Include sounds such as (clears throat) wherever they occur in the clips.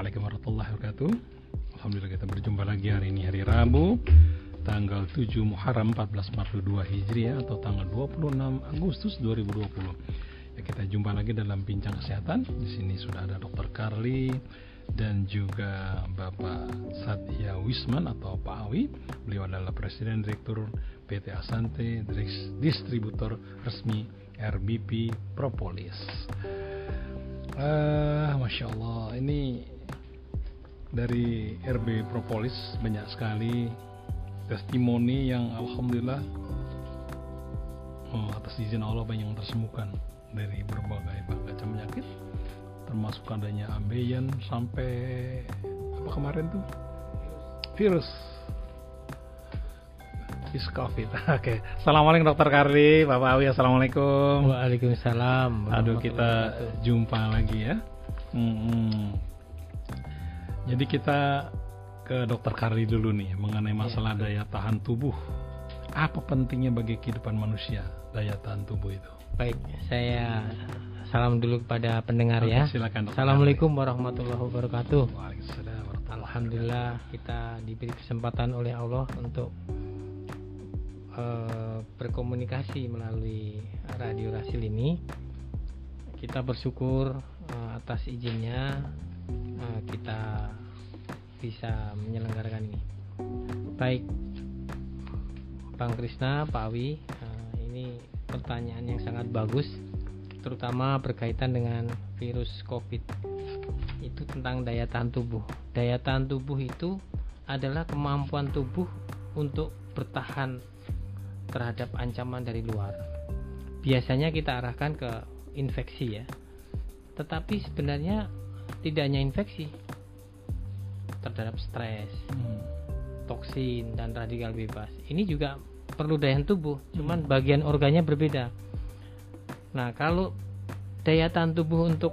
Assalamualaikum warahmatullahi wabarakatuh Alhamdulillah kita berjumpa lagi hari ini hari Rabu Tanggal 7 Muharram 1442 Hijriah Atau tanggal 26 Agustus 2020 ya, Kita jumpa lagi dalam Bincang Kesehatan Di sini sudah ada Dr. Carly dan juga Bapak Satya Wisman atau Pak Awi. Beliau adalah Presiden Direktur PT Asante, distributor resmi RBP Propolis. Uh, Masya Allah, ini dari RB Propolis banyak sekali testimoni yang Alhamdulillah oh, atas izin Allah banyak yang tersembuhkan dari berbagai macam penyakit termasuk adanya ambeien sampai apa kemarin tuh? Virus. Is covid (laughs) oke okay. assalamualaikum dokter Karli bapak Awi assalamualaikum. Waalaikumsalam. Aduh kita jumpa lagi ya. Hmm. Jadi kita ke dokter Karli dulu nih mengenai masalah ya. daya tahan tubuh apa pentingnya bagi kehidupan manusia daya tahan tubuh itu baik saya Salam dulu kepada pendengar Oke, ya. Silakan. Assalamualaikum warahmatullahi wabarakatuh. Alhamdulillah kita diberi kesempatan oleh Allah untuk uh, berkomunikasi melalui radio Rasil ini. Kita bersyukur uh, atas izinnya uh, kita bisa menyelenggarakan ini. Baik, Bang Krisna, Pak Awi, uh, ini pertanyaan yang sangat bagus terutama berkaitan dengan virus COVID itu tentang daya tahan tubuh. Daya tahan tubuh itu adalah kemampuan tubuh untuk bertahan terhadap ancaman dari luar. Biasanya kita arahkan ke infeksi ya. Tetapi sebenarnya tidak hanya infeksi terhadap stres, hmm. toksin dan radikal bebas. Ini juga perlu daya tubuh, cuman hmm. bagian organnya berbeda Nah, kalau daya tahan tubuh untuk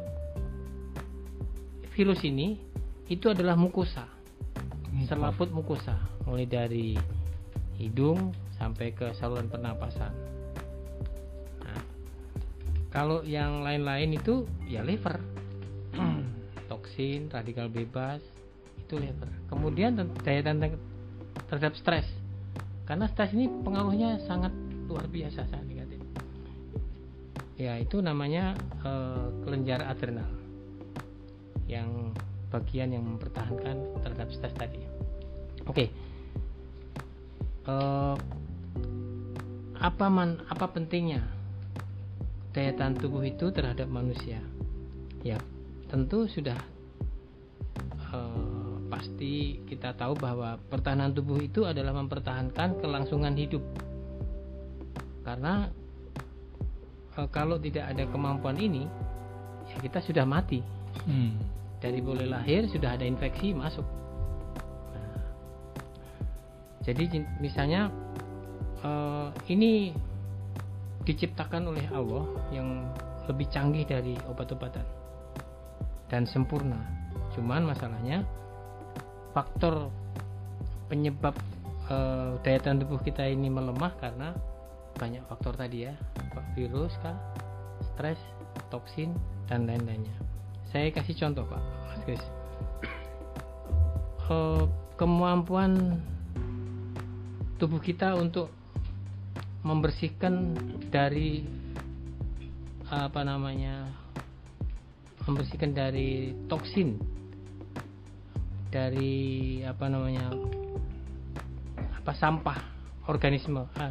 virus ini itu adalah mukosa. Selaput mukosa, mulai dari hidung sampai ke saluran pernapasan. Nah, kalau yang lain-lain itu ya liver. Toksin, radikal bebas itu liver. Kemudian daya tahan terhadap stres. Karena stres ini pengaruhnya sangat luar biasa saat ini ya itu namanya uh, kelenjar adrenal yang bagian yang mempertahankan terhadap stres tadi oke okay. eh, apa man apa pentingnya daya tahan tubuh itu terhadap manusia ya tentu sudah pasti kita tahu bahwa pertahanan tubuh itu adalah mempertahankan kelangsungan hidup. Karena e, kalau tidak ada kemampuan ini ya kita sudah mati. Hmm. dari boleh lahir sudah ada infeksi masuk. Nah, jadi misalnya e, ini diciptakan oleh Allah yang lebih canggih dari obat-obatan dan sempurna. Cuman masalahnya faktor penyebab e, daya tahan tubuh kita ini melemah karena banyak faktor tadi ya virus kah stres toksin dan lain-lainnya. Saya kasih contoh pak mas Chris uh, kemampuan tubuh kita untuk membersihkan dari apa namanya membersihkan dari toksin dari apa namanya apa sampah organisme ah,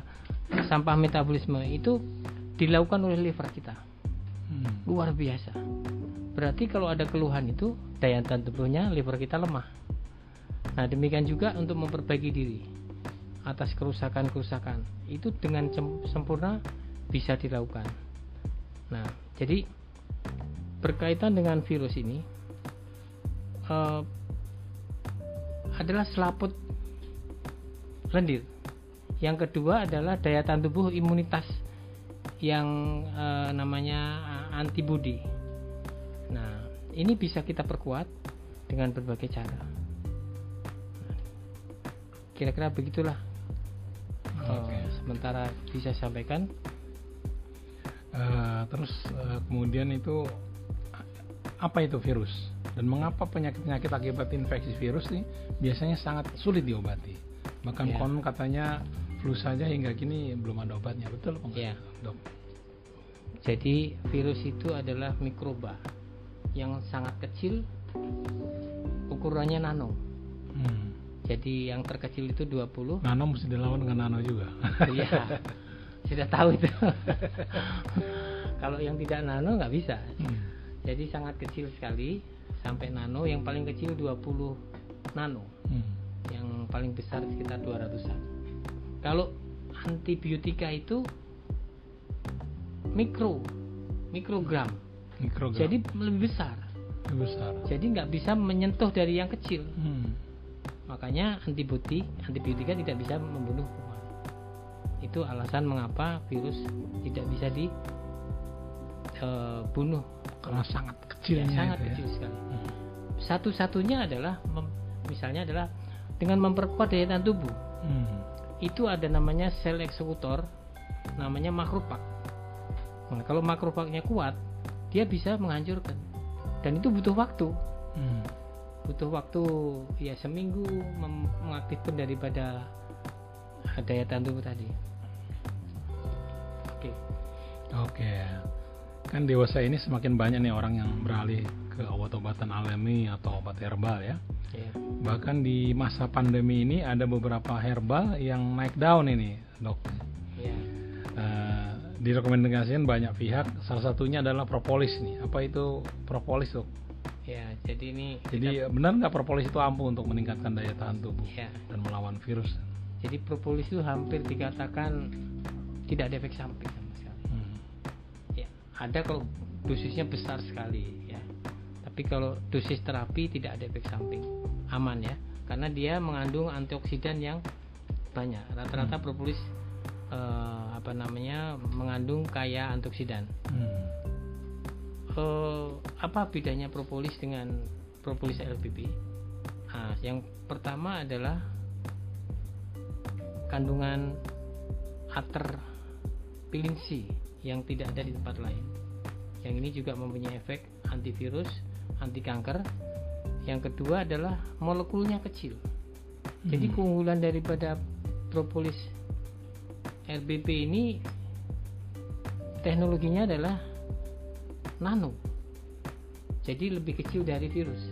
sampah metabolisme itu dilakukan oleh liver kita. Hmm. luar biasa. Berarti kalau ada keluhan itu daya tahan tubuhnya liver kita lemah. Nah demikian juga untuk memperbaiki diri atas kerusakan-kerusakan. Itu dengan sempurna bisa dilakukan. Nah jadi berkaitan dengan virus ini uh, adalah selaput lendir yang kedua adalah daya tahan tubuh imunitas yang e, namanya eh, antibody. Nah, ini bisa kita perkuat dengan berbagai cara. Kira-kira begitulah. Okay. Uh, sementara bisa sampaikan. Uh, terus uh, kemudian itu apa itu virus? Dan mengapa penyakit-penyakit akibat infeksi virus ini biasanya sangat sulit diobati. Bahkan Ya. konon katanya flu saja hingga kini belum ada obatnya. Betul apa enggak, Ya. dok? Jadi virus itu adalah mikroba yang sangat kecil, ukurannya nano. Hmm. Jadi yang terkecil itu 20. Nano mesti dilawan dengan nano juga. Iya. (laughs) Sudah tahu itu. (laughs) Kalau yang tidak nano nggak bisa. Hmm. Jadi sangat kecil sekali sampai nano. Yang paling kecil 20 nano. Hmm. Yang paling besar sekitar 200-an. Kalau antibiotika itu mikro, mikrogram. Mikrogram. Jadi lebih besar. Lebih besar. Jadi nggak bisa menyentuh dari yang kecil. Hmm. Makanya antibiotik, antibiotika tidak bisa membunuh kuman. Itu alasan mengapa virus tidak bisa dibunuh. Karena sangat Ya, kecilnya sangat ya. kecil sekali. Hmm. Satu-satunya adalah mem- misalnya adalah dengan memperkuat daya tahan tubuh. Hmm. Itu ada namanya sel eksekutor, namanya makropak. Nah, kalau makropaknya kuat, dia bisa menghancurkan. Dan itu butuh waktu. Hmm. butuh waktu ya seminggu mengaktifkan daripada daya tahan tubuh tadi. Oke, Oke. Kan dewasa ini semakin banyak nih orang yang beralih ke obat-obatan alami atau obat herbal ya. ya. Bahkan di masa pandemi ini ada beberapa herbal yang naik daun ini, dok. ya. Eh, direkomendasikan banyak pihak. Salah satunya adalah propolis nih. Apa itu propolis, dok? Ya, jadi ini Jadi benar nggak propolis itu ampuh untuk meningkatkan daya tahan tubuh ya. dan melawan virus? Jadi propolis itu hampir dikatakan tidak ada efek samping ada kalau dosisnya besar sekali ya. Tapi kalau dosis terapi tidak ada efek samping, aman ya. Karena dia mengandung antioksidan yang banyak. Rata-rata propolis eh, apa namanya mengandung kaya antioksidan. Hmm. Eh, apa bedanya propolis dengan propolis LPP? Nah, yang pertama adalah kandungan ater pilinsi yang tidak ada di tempat lain. Yang ini juga mempunyai efek antivirus, anti kanker. Yang kedua adalah molekulnya kecil. Jadi Hmm. keunggulan daripada propolis RBP ini teknologinya adalah nano. Jadi lebih kecil dari virus.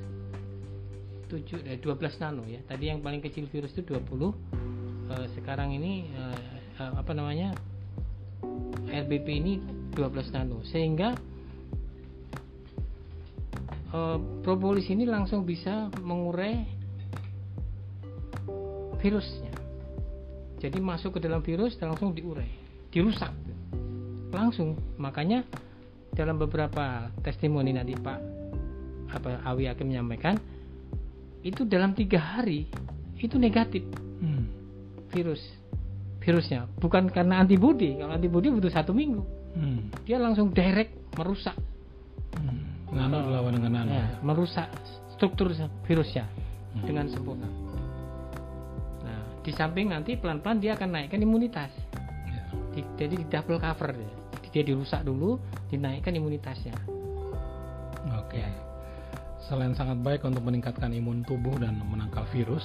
7 eh, 12 nano ya. Tadi yang paling kecil virus itu 20. Eh, sekarang ini eh, eh, apa namanya? RBP ini 12 nano sehingga eh, propolis ini langsung bisa mengurai virusnya. Jadi masuk ke dalam virus dan langsung diurai, dirusak langsung. Makanya dalam beberapa testimoni nanti Pak apa Awi Hakim menyampaikan itu dalam tiga hari itu negatif Hmm. virus virusnya bukan karena antibodi kalau antibodi butuh satu minggu Hmm. dia langsung direct merusak Hmm. Nano dilawan dengan nano. ya, merusak struktur virusnya Hmm. dengan sempurna nah di samping nanti pelan-pelan dia akan naikkan imunitas Ya. Di- jadi di double cover dia. Jadi dia dirusak dulu dinaikkan imunitasnya Oke. Ya. Selain sangat baik untuk meningkatkan imun tubuh dan menangkal virus,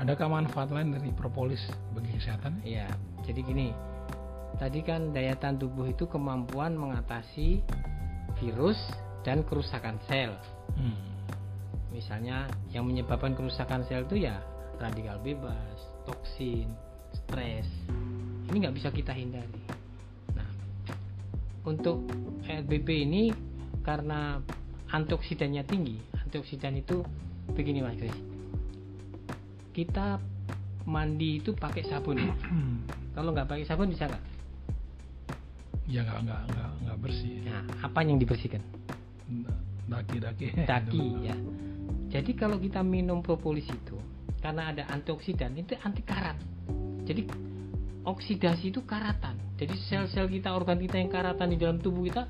adakah manfaat lain dari propolis bagi kesehatan? Iya, jadi gini. Tadi kan daya tahan tubuh itu kemampuan mengatasi virus dan kerusakan sel. Hmm. Misalnya yang menyebabkan kerusakan sel itu ya radikal bebas, toksin, stres. Ini nggak bisa kita hindari. Nah, untuk RBP ini karena antioksidannya tinggi. Antioksidan itu begini Mas Kris. Kita mandi itu pakai sabun. (clears throat) Kalau nggak pakai sabun bisa nggak? ya nggak nggak nggak nggak bersih. Nah, apa yang dibersihkan? Daki-daki. Daki (laughs) ya. Jadi kalau kita minum propolis itu karena ada antioksidan itu anti karat. Jadi oksidasi itu karatan. Jadi sel-sel kita, organ kita yang karatan di dalam tubuh kita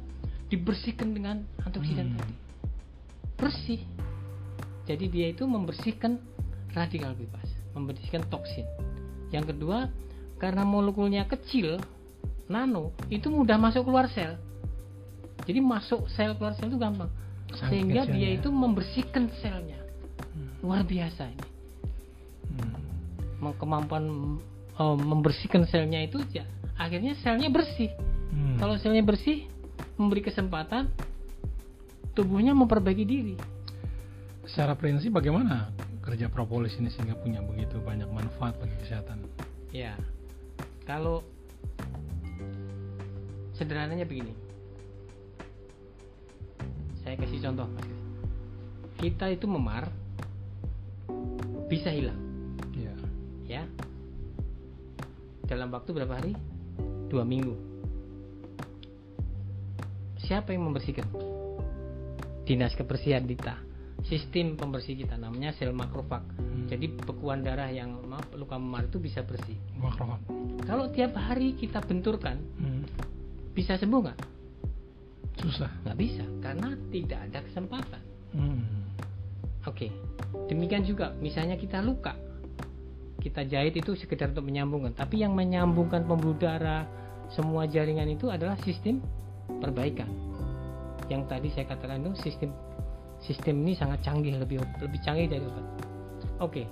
dibersihkan dengan antioksidan Hmm. tadi. Bersih. Jadi dia itu membersihkan radikal bebas, membersihkan toksin. Yang kedua, karena molekulnya kecil, nano, itu mudah masuk keluar sel. Jadi masuk sel keluar sel itu gampang. Saking sehingga dia kecilnya. itu membersihkan selnya Hmm. luar biasa ini Hmm. Kemampuan eh, membersihkan selnya itu ya akhirnya selnya bersih Hmm. kalau selnya bersih memberi kesempatan tubuhnya memperbaiki diri secara prinsip bagaimana kerja propolis ini sehingga punya begitu banyak manfaat bagi kesehatan? ya kalau sederhananya begini. Saya kasih contoh Mas kita itu memar bisa hilang. Ya. ya. Dalam waktu berapa hari? Dua minggu. Siapa yang membersihkan? Dinas kebersihan kita sistem pembersih kita namanya sel makrofag Hmm. jadi bekuan darah yang maaf luka memar itu bisa bersih Makrofag. kalau tiap hari kita benturkan Hmm. bisa sembuh nggak Susah. nggak bisa karena tidak ada kesempatan Hmm. Oke, demikian juga misalnya kita luka, kita jahit itu sekedar untuk menyambungkan, tapi yang menyambungkan pembuluh darah, semua jaringan itu adalah sistem perbaikan. Yang tadi saya katakan itu sistem sistem ini sangat canggih, lebih lebih canggih dari obat. Oke,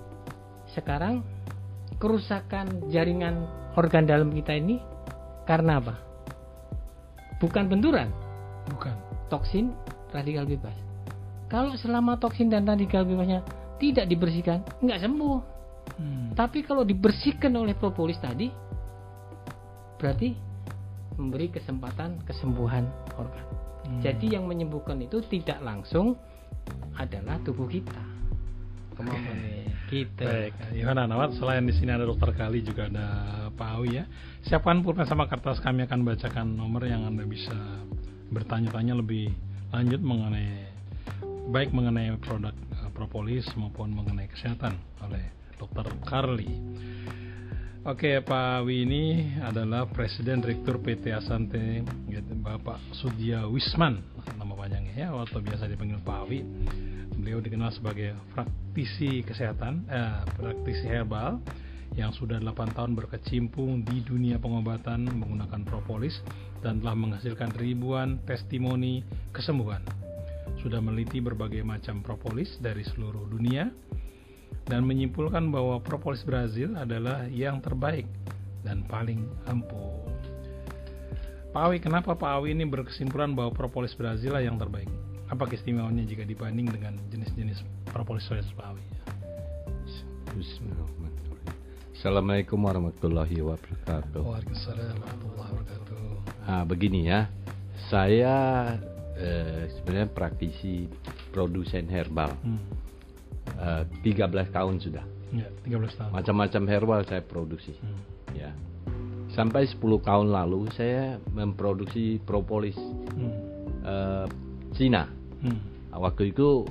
sekarang kerusakan jaringan organ dalam kita ini karena apa? Bukan benturan, Bukan. toksin radikal bebas. Kalau selama toksin dan radikal bebasnya tidak dibersihkan, nggak sembuh. Hmm. Tapi kalau dibersihkan oleh propolis tadi, berarti memberi kesempatan kesembuhan organ. Hmm. Jadi yang menyembuhkan itu tidak langsung adalah tubuh kita. Kemampuan kita. Baik, Yohana Nawat. Selain di sini ada Dokter Kali, juga ada Pak Awi ya. Siapkan pulpen sama kertas, kami akan bacakan nomor yang anda bisa bertanya-tanya lebih lanjut mengenai baik mengenai produk eh, propolis maupun mengenai kesehatan oleh Dokter Carly. Oke, Pak Awi ini adalah Presiden Rektor PT Asante, gitu, Bapak Sudya Wisman, nama panjangnya ya, atau biasa dipanggil Pak Awi. Beliau dikenal sebagai praktisi kesehatan, eh, praktisi herbal yang sudah 8 tahun berkecimpung di dunia pengobatan menggunakan propolis dan telah menghasilkan ribuan testimoni kesembuhan. Sudah meneliti berbagai macam propolis dari seluruh dunia dan menyimpulkan bahwa propolis Brazil adalah yang terbaik dan paling ampuh. Pak Awi, kenapa Pak Awi ini berkesimpulan bahwa propolis Brazil lah yang terbaik? Apa keistimewaannya jika dibanding dengan jenis-jenis propolis lain Pak Awi? Bismillahirrahmanirrahim. Assalamualaikum warahmatullahi wabarakatuh. Waalaikumsalam warahmatullahi wabarakatuh. Ah, begini ya, saya eh, sebenarnya praktisi produsen herbal. Hmm. Eh, 13 tahun sudah. Ya, 13 tahun. Macam-macam herbal saya produksi. Hmm. Ya. Sampai 10 tahun lalu saya memproduksi propolis Hmm. eh, Cina. Hmm. Waktu itu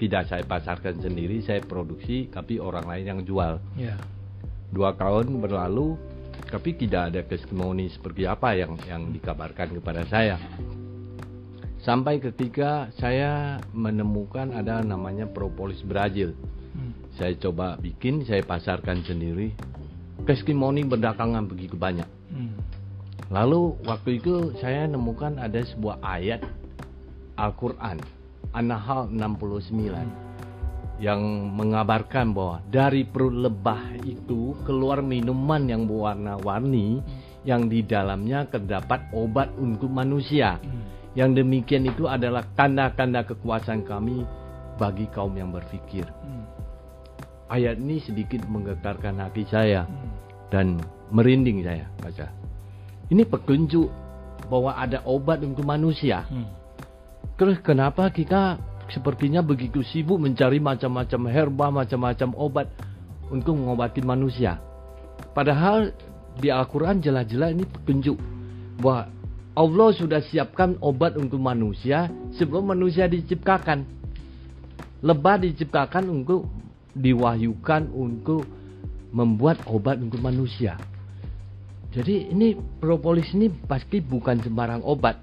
tidak saya pasarkan sendiri, saya produksi, tapi orang lain yang jual. Ya. dua tahun berlalu tapi tidak ada testimoni seperti apa yang yang dikabarkan kepada saya sampai ketika saya menemukan ada namanya propolis Brazil Hmm. saya coba bikin saya pasarkan sendiri testimoni berdatangan begitu banyak Hmm. lalu waktu itu saya nemukan ada sebuah ayat Al-Quran An-Nahl 69 yang mengabarkan bahwa dari perut lebah itu keluar minuman yang berwarna-warni yang di dalamnya terdapat obat untuk manusia. Hmm. Yang demikian itu adalah tanda-tanda kekuasaan kami bagi kaum yang berpikir. Hmm. Ayat ini sedikit menggetarkan hati saya Hmm. dan merinding saya baca. Ini petunjuk bahwa ada obat untuk manusia. Hmm. Terus kenapa kita sepertinya begitu sibuk mencari macam-macam herba, macam-macam obat untuk mengobati manusia? Padahal di Al-Quran jelas-jelas ini petunjuk bahwa Allah sudah siapkan obat untuk manusia sebelum manusia diciptakan. Lebah diciptakan untuk diwahyukan untuk membuat obat untuk manusia. Jadi ini propolis ini pasti bukan sembarang obat.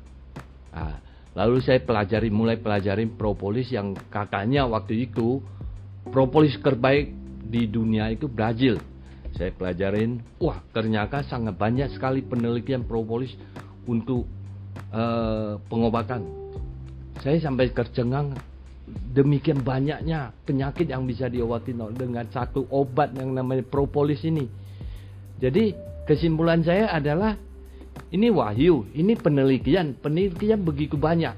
Nah, lalu saya pelajari mulai pelajari propolis yang katanya waktu itu propolis terbaik di dunia itu Brazil. Saya pelajarin, wah ternyata sangat banyak sekali penelitian propolis untuk eh, pengobatan. saya sampai tercengang demikian banyaknya penyakit yang bisa diobati dengan satu obat yang namanya propolis ini. Jadi kesimpulan saya adalah ini wahyu, ini penelitian, penelitian begitu banyak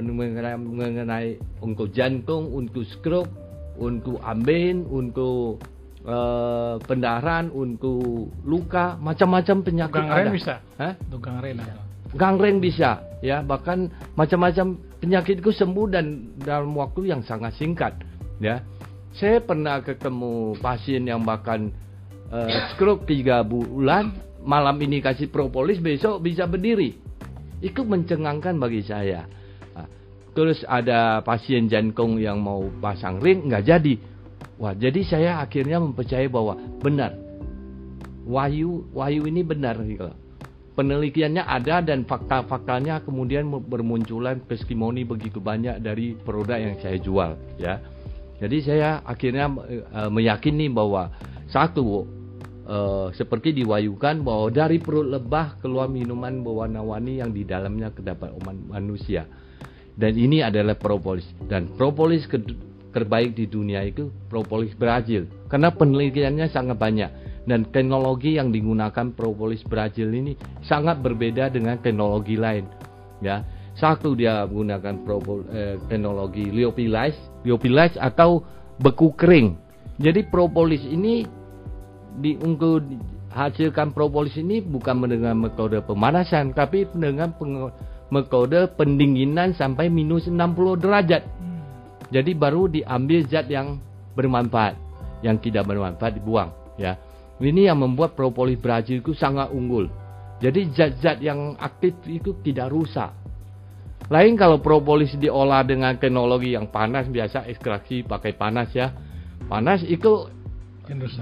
mengenai, mengenai untuk jantung, untuk stroke, untuk ambien, untuk uh, pendarahan, untuk luka, macam-macam penyakit Gangren ada. bisa? Hah? Gangren ada. Gangren bisa, ya bahkan macam-macam penyakit itu sembuh dan dalam waktu yang sangat singkat, ya. Saya pernah ketemu pasien yang bahkan uh, stroke tiga bulan, malam ini kasih propolis, besok bisa berdiri. Itu mencengangkan bagi saya. Nah, Terus ada pasien jantung yang mau pasang ring nggak jadi. Wah, jadi saya akhirnya mempercayai bahwa benar. Wahyu Wahyu ini benar gitu. Penelitiannya ada dan fakta-faktanya kemudian bermunculan testimoni begitu banyak dari produk yang saya jual ya. Jadi saya akhirnya uh, meyakini bahwa satu uh, seperti diwayukan bahwa dari perut lebah keluar minuman berwarna-warni yang di dalamnya terdapat manusia. Dan ini adalah propolis dan propolis terbaik di dunia itu propolis Brazil. Karena penelitiannya sangat banyak dan teknologi yang digunakan propolis Brazil ini sangat berbeda dengan teknologi lain ya. Satu dia menggunakan propol, eh, teknologi lyophilis lyophilis atau beku kering. Jadi propolis ini di untuk hasilkan propolis ini bukan dengan metode pemanasan tapi dengan metode pendinginan sampai minus 60 derajat jadi baru diambil zat yang bermanfaat, yang tidak bermanfaat dibuang, ya. Ini yang membuat propolis Brazil itu sangat unggul. Jadi zat-zat yang aktif itu tidak rusak. Lain kalau propolis diolah dengan teknologi yang panas biasa ekstraksi pakai panas ya. Panas itu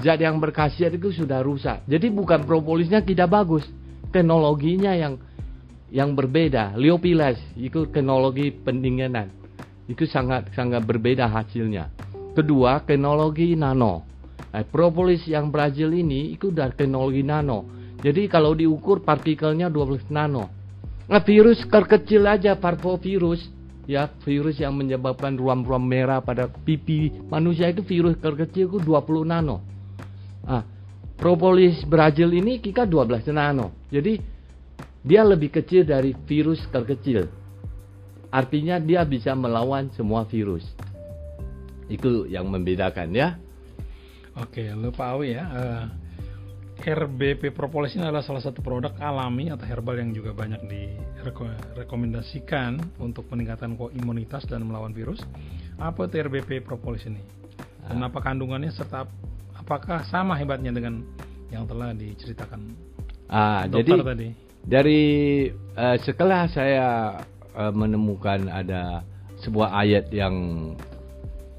zat yang berkhasiat itu sudah rusak. Jadi bukan propolisnya tidak bagus, teknologinya yang yang berbeda. Lyophilis itu teknologi pendinginan itu sangat sangat berbeda hasilnya. Kedua, teknologi nano. Nah, propolis yang Brazil ini itu dari teknologi nano. Jadi kalau diukur partikelnya 12 nano. Nah, virus terkecil aja parvovirus ya virus yang menyebabkan ruam-ruam merah pada pipi manusia itu virus terkecil itu 20 nano. Ah, propolis Brazil ini kita 12 nano. Jadi dia lebih kecil dari virus terkecil. Artinya dia bisa melawan semua virus. Itu yang membedakan ya. Oke, lupa Awi ya. Uh, eh, RBP Propolis ini adalah salah satu produk alami atau herbal yang juga banyak direkomendasikan untuk peningkatan imunitas dan melawan virus. Apa itu RBP Propolis ini? Dan ah. apa kandungannya serta apakah sama hebatnya dengan yang telah diceritakan ah, dokter jadi, tadi? Dari uh, setelah saya uh, menemukan ada sebuah ayat yang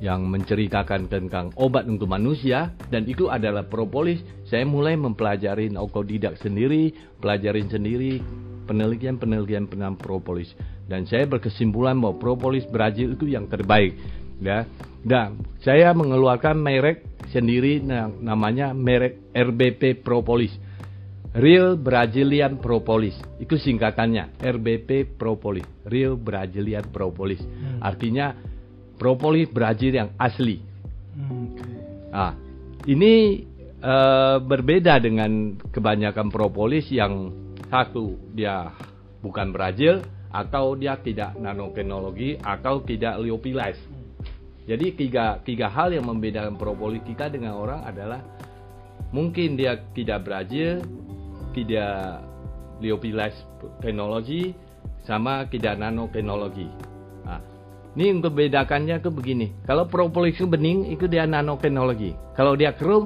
yang menceritakan tentang obat untuk manusia dan itu adalah propolis. Saya mulai mempelajari autodidak sendiri, pelajarin sendiri penelitian-penelitian tentang propolis dan saya berkesimpulan bahwa propolis Brazil itu yang terbaik ya. Dan saya mengeluarkan merek sendiri namanya merek RBP Propolis Real Brazilian Propolis. Itu singkatannya RBP Propolis. Real Brazilian Propolis. Hmm. Artinya propolis Brazil yang asli. Hmm, okay. Nah, ini uh, berbeda dengan kebanyakan propolis yang satu dia bukan Brazil atau dia tidak nanoteknologi atau tidak lyophilis. Jadi tiga, tiga hal yang membedakan propolis kita dengan orang adalah mungkin dia tidak Brazil, tidak lyophilis teknologi sama tidak nanoteknologi. Nah, ini untuk bedakannya ke begini. Kalau propolis itu bening, itu dia nanoteknologi. Kalau dia keruh,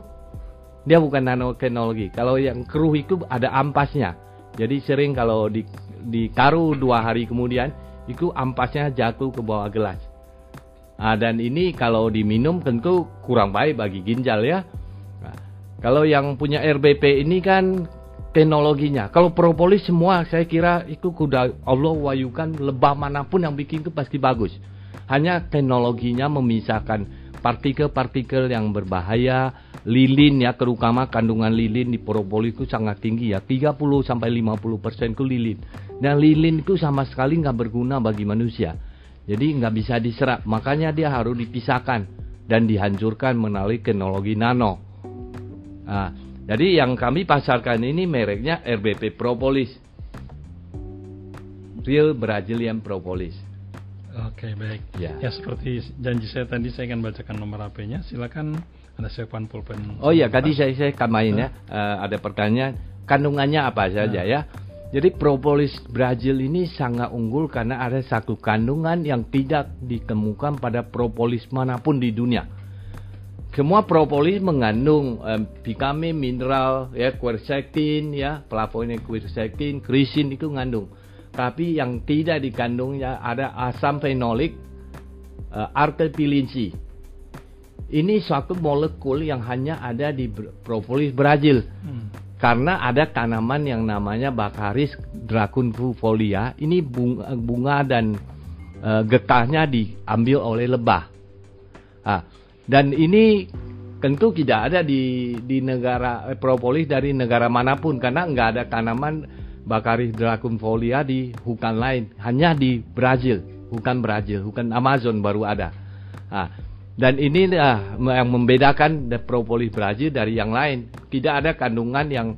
dia bukan nanoteknologi. Kalau yang keruh itu ada ampasnya. Jadi sering kalau di ditaruh dua hari kemudian, itu ampasnya jatuh ke bawah gelas. Nah, dan ini kalau diminum tentu kurang baik bagi ginjal ya. Nah, kalau yang punya RBP ini kan teknologinya. Kalau propolis semua saya kira itu kuda Allah wayukan lebah mana pun yang bikin itu pasti bagus. Hanya teknologinya memisahkan partikel-partikel yang berbahaya, lilin ya terutama kandungan lilin di propolis itu sangat tinggi ya 30 sampai 50 persen itu lilin dan lilin itu sama sekali nggak berguna bagi manusia Jadi nggak bisa diserap, makanya dia harus dipisahkan dan dihancurkan melalui teknologi nano. Nah, jadi yang kami pasarkan ini mereknya RBP Propolis. Real Brazilian Propolis. Oke baik. Ya. Ya seperti janji saya tadi saya akan bacakan nomor HP-nya. Silakan Anda siapkan pulpen. Oh iya, tadi saya saya kamain ya. Eh, ada pertanyaan kandungannya apa saja ya. Jadi propolis Brazil ini sangat unggul karena ada satu kandungan yang tidak ditemukan pada propolis mana pun di dunia. Semua propolis mengandung eh, vitamin, mineral, ya, quercetin, ya, flavonoid quercetin, krisin itu ngandung. Tapi yang tidak dikandungnya ada asam fenolik, artepilinsi. Ini suatu molekul yang hanya ada di propolis Brazil Hmm. karena ada tanaman yang namanya Baccharis dracuncufolia ini bunga, bunga dan eh, getahnya diambil oleh lebah. Ah, dan ini tentu tidak ada di di negara eh, propolis dari negara mana pun karena nggak ada tanaman Baccharis dracuncufolia di hutan lain, hanya di Brazil, hutan Brazil, hutan Amazon baru ada. Ah, dan ini ah, yang membedakan the propolis Brazil dari yang lain. Tidak ada kandungan yang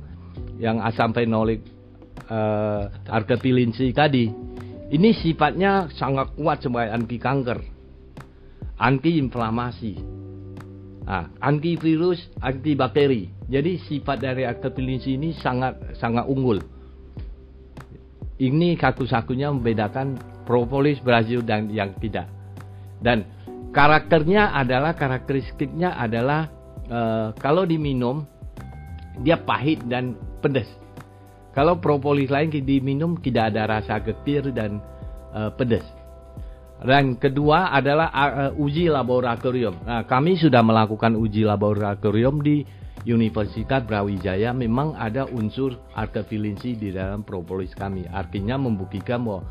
yang asam fenolik eh artepilinsi tadi. Ini sifatnya sangat kuat sebagai anti kanker, anti inflamasi, ah, antivirus, antibakteri. Jadi sifat dari artepilinsi ini sangat sangat unggul. Ini satu-satunya membedakan propolis Brazil dan yang tidak. Dan karakternya adalah karakteristiknya adalah eh, kalau diminum dia pahit dan pedas. Kalau propolis lain diminum tidak ada rasa getir dan eh, pedas. Dan kedua adalah uji laboratorium. Nah, kami sudah melakukan uji laboratorium di Universitas Brawijaya. Memang ada unsur artepilinsi di dalam propolis kami. Artinya membuktikan bahwa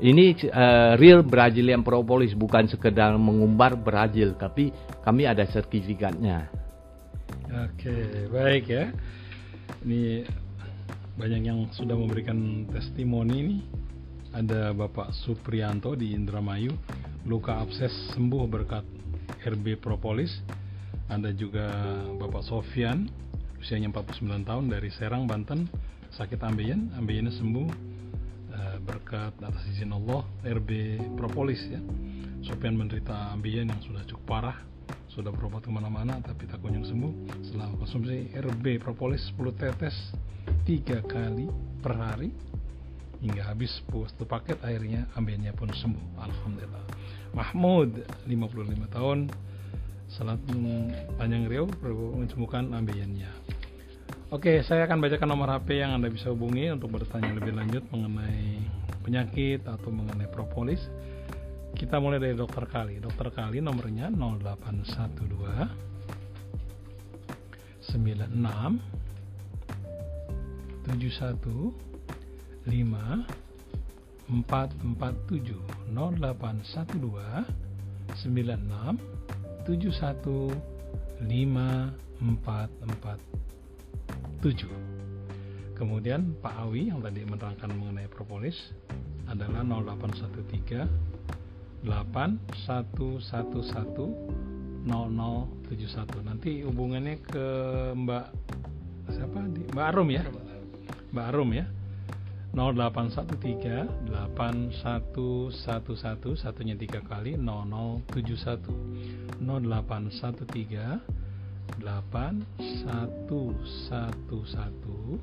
ini eh, real Brazilian propolis bukan sekedar mengumbar Brazil, tapi kami ada sertifikatnya. Oke, baik ya. Ini banyak yang sudah memberikan testimoni nih. Ada Bapak Suprianto di Indramayu, luka abses sembuh berkat RB Propolis. Ada juga Bapak Sofian, usianya 49 tahun dari Serang, Banten, sakit ambeien, ambeiennya sembuh eh, berkat atas izin Allah RB Propolis ya. Sofian menderita ambeien yang sudah cukup parah sudah berobat ke mana-mana tapi tak kunjung sembuh. Setelah konsumsi RB propolis 10 tetes tiga kali per hari hingga habis satu paket akhirnya ambilnya pun sembuh Alhamdulillah Mahmud 55 tahun salat panjang riau menyembuhkan ambilnya Oke, saya akan bacakan nomor HP yang Anda bisa hubungi untuk bertanya lebih lanjut mengenai penyakit atau mengenai propolis. Kita mulai dari dokter Kali. Dokter Kali nomornya 0812 96 71 5 447 0812 96 71 5 447 Kemudian Pak Awi yang tadi menerangkan mengenai propolis adalah 0813 8111 0071. Nanti hubungannya ke Mbak siapa di Mbak Arum ya? Mbak Arum ya. 0813 8111 satunya tiga kali 0071 0813 8111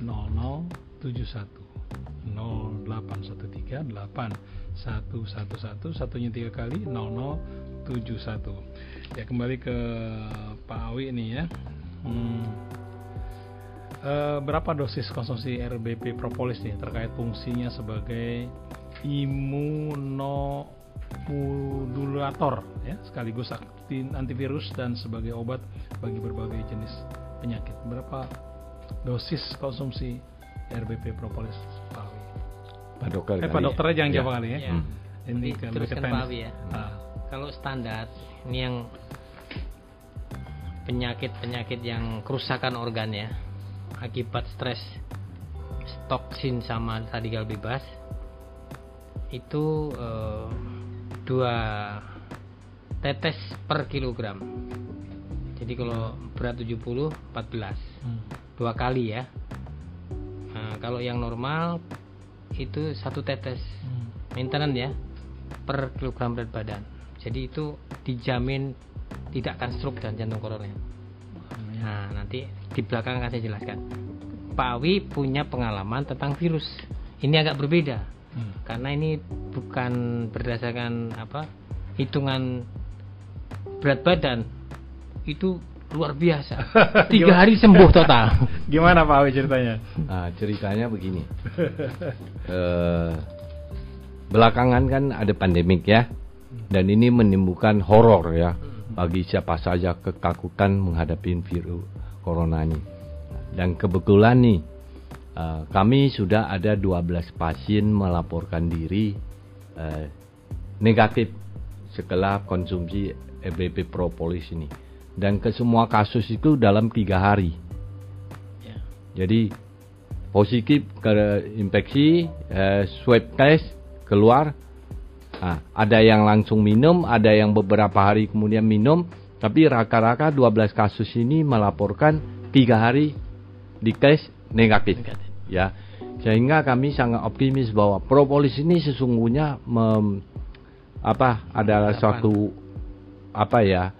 0071 0813 8111 satunya tiga kali 0071 ya kembali ke Pak Awi ini ya. Hmm, eh, berapa dosis konsumsi RBP propolis nih terkait fungsinya sebagai imunomodulator ya sekaligus akti- antivirus dan sebagai obat bagi berbagai jenis penyakit berapa dosis konsumsi RBP propolis Pak Awi Pak dokter. Eh, kali Pak ya? dokter aja yang Ya. jawab kali ya. Ya. Hmm. Ini kan Pak Awi ya. Ah, Kalau standar ini yang penyakit-penyakit yang kerusakan organ ya akibat stres toksin sama radikal bebas itu eh, dua tetes per kilogram. Jadi kalau berat 70 14 Hmm. dua kali ya. Nah, kalau yang normal itu satu tetes Hmm. maintenance ya per kilogram berat badan. Jadi itu dijamin tidak akan stroke dan jantung koroner. Nah, nanti di belakang akan saya jelaskan. Pak Awi punya pengalaman tentang virus. Ini agak berbeda Hmm. karena ini bukan berdasarkan apa hitungan berat badan itu luar biasa. (laughs) Tiga hari sembuh total. (laughs) Gimana Pak Awi ceritanya? Nah, ceritanya begini. (laughs) Eh, belakangan kan ada pandemik ya, dan ini menimbulkan horor ya bagi siapa saja kekakutan menghadapi virus corona ini. Dan kebetulan nih, eh, kami sudah ada 12 pasien melaporkan diri eh, negatif setelah konsumsi EBP propolis ini. Dan ke semua kasus itu dalam tiga hari. Ya. Jadi positif ke infeksi, eh, swab test keluar. Ah, ada yang langsung minum, ada yang beberapa hari kemudian minum. Tapi rata-rata 12 kasus ini melaporkan tiga hari di tes negatif. Negatif. Ya, sehingga kami sangat optimis bahwa propolis ini sesungguhnya mem, apa adalah Harapan. suatu apa ya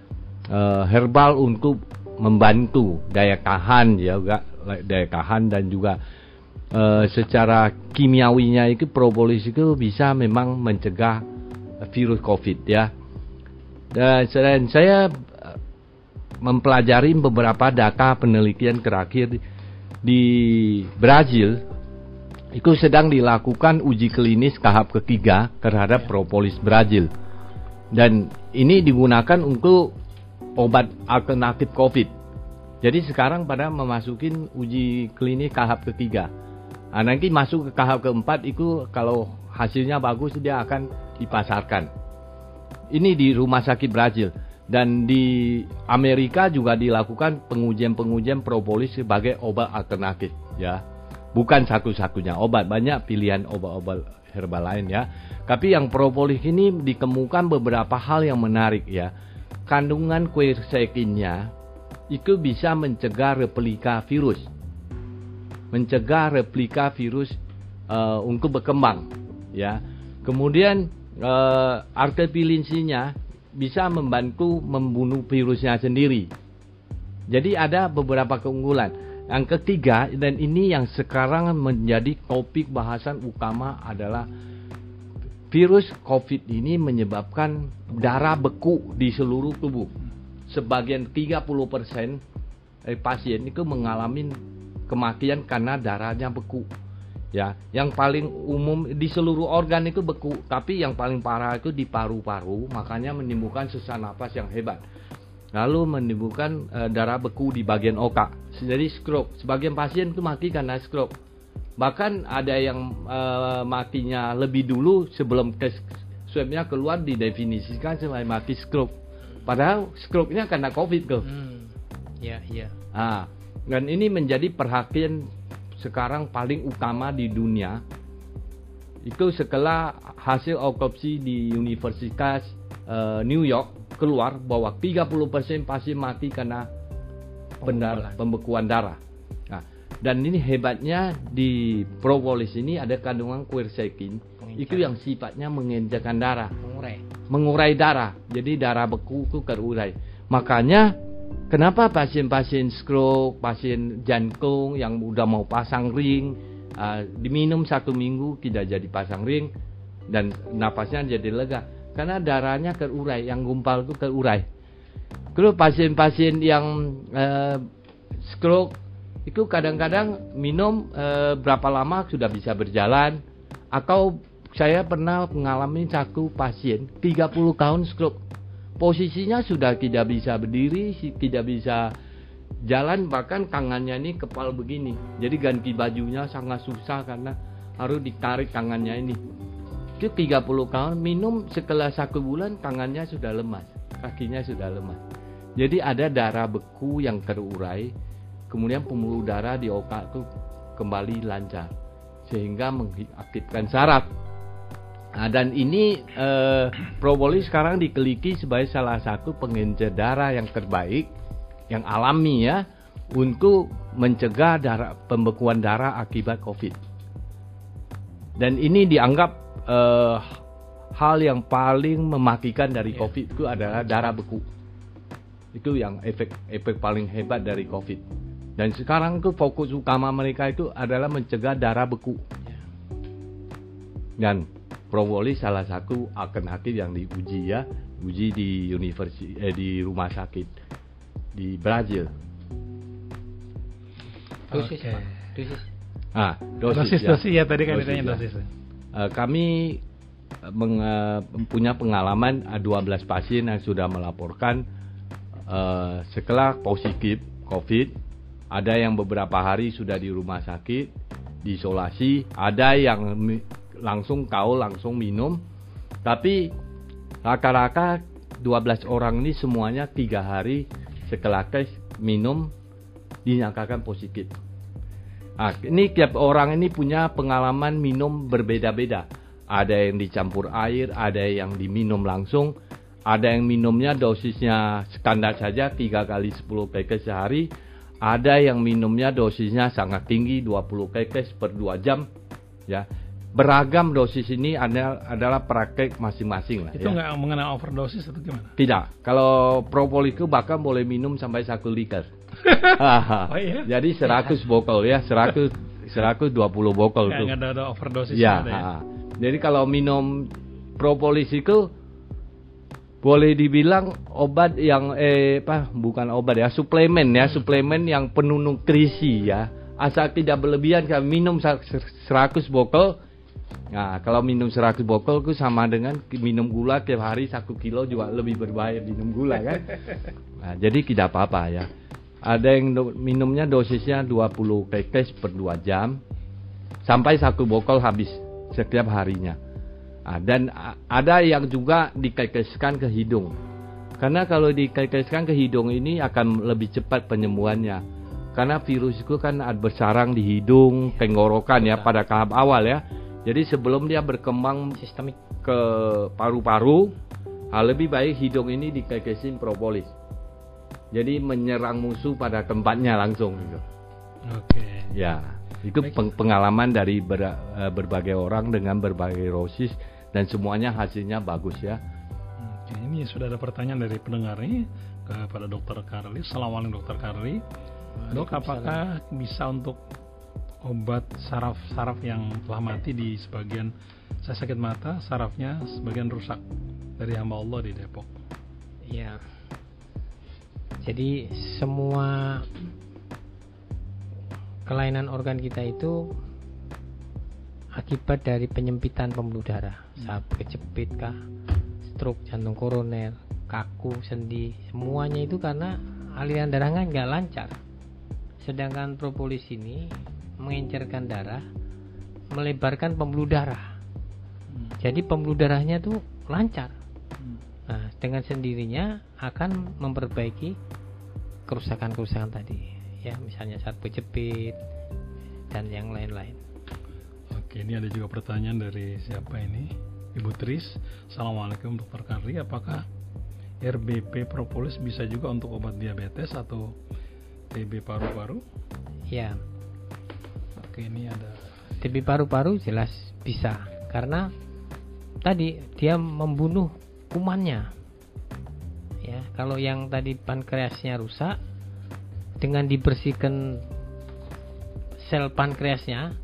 eh, herbal untuk membantu daya tahan ya juga daya tahan dan juga eh, secara kimiawinya itu propolis itu bisa memang mencegah virus covid ya dan selain saya eh, mempelajari beberapa data penelitian terakhir di, Brazil itu sedang dilakukan uji klinis tahap ketiga terhadap propolis Brazil dan ini digunakan untuk obat alternatif COVID. Jadi sekarang pada memasukin uji klinis tahap ketiga. Nah, nanti masuk ke tahap keempat itu kalau hasilnya bagus dia akan dipasarkan. Ini di rumah sakit Brazil dan di Amerika juga dilakukan pengujian-pengujian propolis sebagai obat alternatif ya. Bukan satu-satunya obat, banyak pilihan obat-obat herbal lain ya. Tapi yang propolis ini ditemukan beberapa hal yang menarik ya. Kandungan quercetinnya itu bisa mencegah replika virus. Mencegah replika virus eh, untuk berkembang ya. Kemudian eh, artepilinsinya bisa membantu membunuh virusnya sendiri. Jadi ada beberapa keunggulan. Yang ketiga dan ini yang sekarang menjadi topik bahasan utama adalah virus COVID ini menyebabkan darah beku di seluruh tubuh. Sebagian 30% eh, pasien itu mengalami kematian karena darahnya beku. Ya, yang paling umum di seluruh organ itu beku, tapi yang paling parah itu di paru-paru, makanya menimbulkan sesak napas yang hebat. Lalu menimbulkan eh, darah beku di bagian otak. Jadi stroke. Sebagian pasien itu mati karena stroke. Bahkan ada yang eh, matinya lebih dulu sebelum tes swabnya keluar didefinisikan sebagai mati stroke. Padahal stroke-nya karena COVID. Hmm. Ya, iya. Ah, dan ini menjadi perhatian sekarang paling utama di dunia. Itu setelah hasil autopsi di Universitas eh, New York keluar bahwa 30% pasien mati karena pendar- pembekuan darah. Nah, dan ini hebatnya di propolis ini ada kandungan quercetin itu yang sifatnya mengenjakan darah Mengurai. mengurai darah. Jadi darah beku itu terurai. Makanya kenapa pasien-pasien stroke, pasien jantung yang udah mau pasang ring, uh, diminum satu minggu tidak jadi pasang ring dan napasnya jadi lega karena darahnya terurai, yang gumpal itu terurai. Kalau pasien-pasien yang uh, stroke itu kadang-kadang minum uh, berapa lama sudah bisa berjalan atau saya pernah mengalami satu pasien 30 tahun stroke. Posisinya sudah tidak bisa berdiri, tidak bisa jalan bahkan tangannya ini kepal begini. Jadi ganti bajunya sangat susah karena harus ditarik tangannya ini. Itu 30 tahun minum setelah satu bulan tangannya sudah lemas, kakinya sudah lemas. Jadi ada darah beku yang terurai, kemudian pembuluh darah di otak itu kembali lancar sehingga mengaktifkan saraf Nah, dan ini eh, propolis sekarang dikeliki sebagai salah satu pengencer darah yang terbaik, yang alami ya, untuk mencegah darah pembekuan darah akibat COVID. Dan ini dianggap eh, hal yang paling mematikan dari Iya. COVID itu adalah darah beku. Itu yang efek efek paling hebat dari COVID. Dan sekarang tuh fokus utama mereka itu adalah mencegah darah beku. Dan Propolis salah satu alternatif yang diuji ya, uji di universi eh, di rumah sakit di Brazil. dosis Oke. Pak. dosis Ah, Dosis, dosis, dosis, ya tadi kan Dosis, ditanya ya. dosis. Eh, kami eh, meng- eh, punya pengalaman eh, 12 pasien yang sudah melaporkan eh, setelah positif COVID, ada yang beberapa hari sudah di rumah sakit, diisolasi, ada yang langsung kau langsung minum, tapi rata-rata 12 orang ini semuanya tiga hari setelah tes minum dinyatakan positif. Nah, ini tiap orang ini punya pengalaman minum berbeda-beda. Ada yang dicampur air, ada yang diminum langsung, ada yang minumnya dosisnya standar saja 3 kali 10 pk sehari, ada yang minumnya dosisnya sangat tinggi 20 pk per 2 jam. Ya, beragam dosis ini adalah, adalah praktek masing-masing lah. Itu ya. nggak mengenai overdosis atau gimana? Tidak. Kalau propolis itu bahkan boleh minum sampai satu liter. (laughs) Oh iya? Jadi 100 botol ya, 100 120 botol Nggak tuh. nggak ada, ada overdosis Ya. ada ya? Jadi kalau minum propolis itu boleh dibilang obat yang eh apa bukan obat ya suplemen ya suplemen yang penuh nutrisi ya asal tidak berlebihan kalau minum sa- ser- 100 botol nah kalau minum 100 botol itu sama dengan minum gula tiap hari satu kilo juga lebih berbahaya minum gula kan (laughs) nah, jadi tidak apa-apa ya ada yang do- minumnya dosisnya 20 tetes per 2 jam sampai satu botol habis setiap harinya. Ah, dan ada yang juga dikekeskan ke hidung. Karena kalau dikekeskan ke hidung ini akan lebih cepat penyembuhannya. Karena virus itu kan bersarang di hidung, tenggorokan ya pada tahap awal ya. Jadi sebelum dia berkembang sistemik ke paru-paru, ah, lebih baik hidung ini dikekesin propolis. Jadi menyerang musuh pada tempatnya langsung gitu. Oke. Ya, itu Baik. peng- pengalaman dari ber- eh, berbagai orang dengan berbagai rosis dan semuanya hasilnya bagus ya. Oke, ini sudah ada pertanyaan dari pendengar nih kepada Dokter Karli. Assalamualaikum Dokter Karli. Dok, apakah bisa untuk obat saraf-saraf yang telah mati di sebagian saya sakit mata, sarafnya sebagian rusak dari hamba Allah di Depok. ya jadi semua kelainan organ kita itu akibat dari penyempitan pembuluh darah. Saat kejepit kah stroke jantung koroner kaku sendi semuanya itu karena aliran darahnya nggak lancar. Sedangkan propolis ini mengencerkan darah melebarkan pembuluh darah jadi pembuluh darahnya tuh lancar Nah, dengan sendirinya akan memperbaiki kerusakan-kerusakan tadi, ya misalnya saat berjepit dan yang lain-lain. Oke, ini ada juga pertanyaan dari siapa ini? Ibu Tris. Assalamualaikum Dokter Karli. Apakah RBP propolis bisa juga untuk obat diabetes atau TB paru-paru? Ya, Oke, ini ada TB paru-paru jelas bisa karena tadi dia membunuh kumannya. Ya, kalau yang tadi pankreasnya rusak dengan dibersihkan sel pankreasnya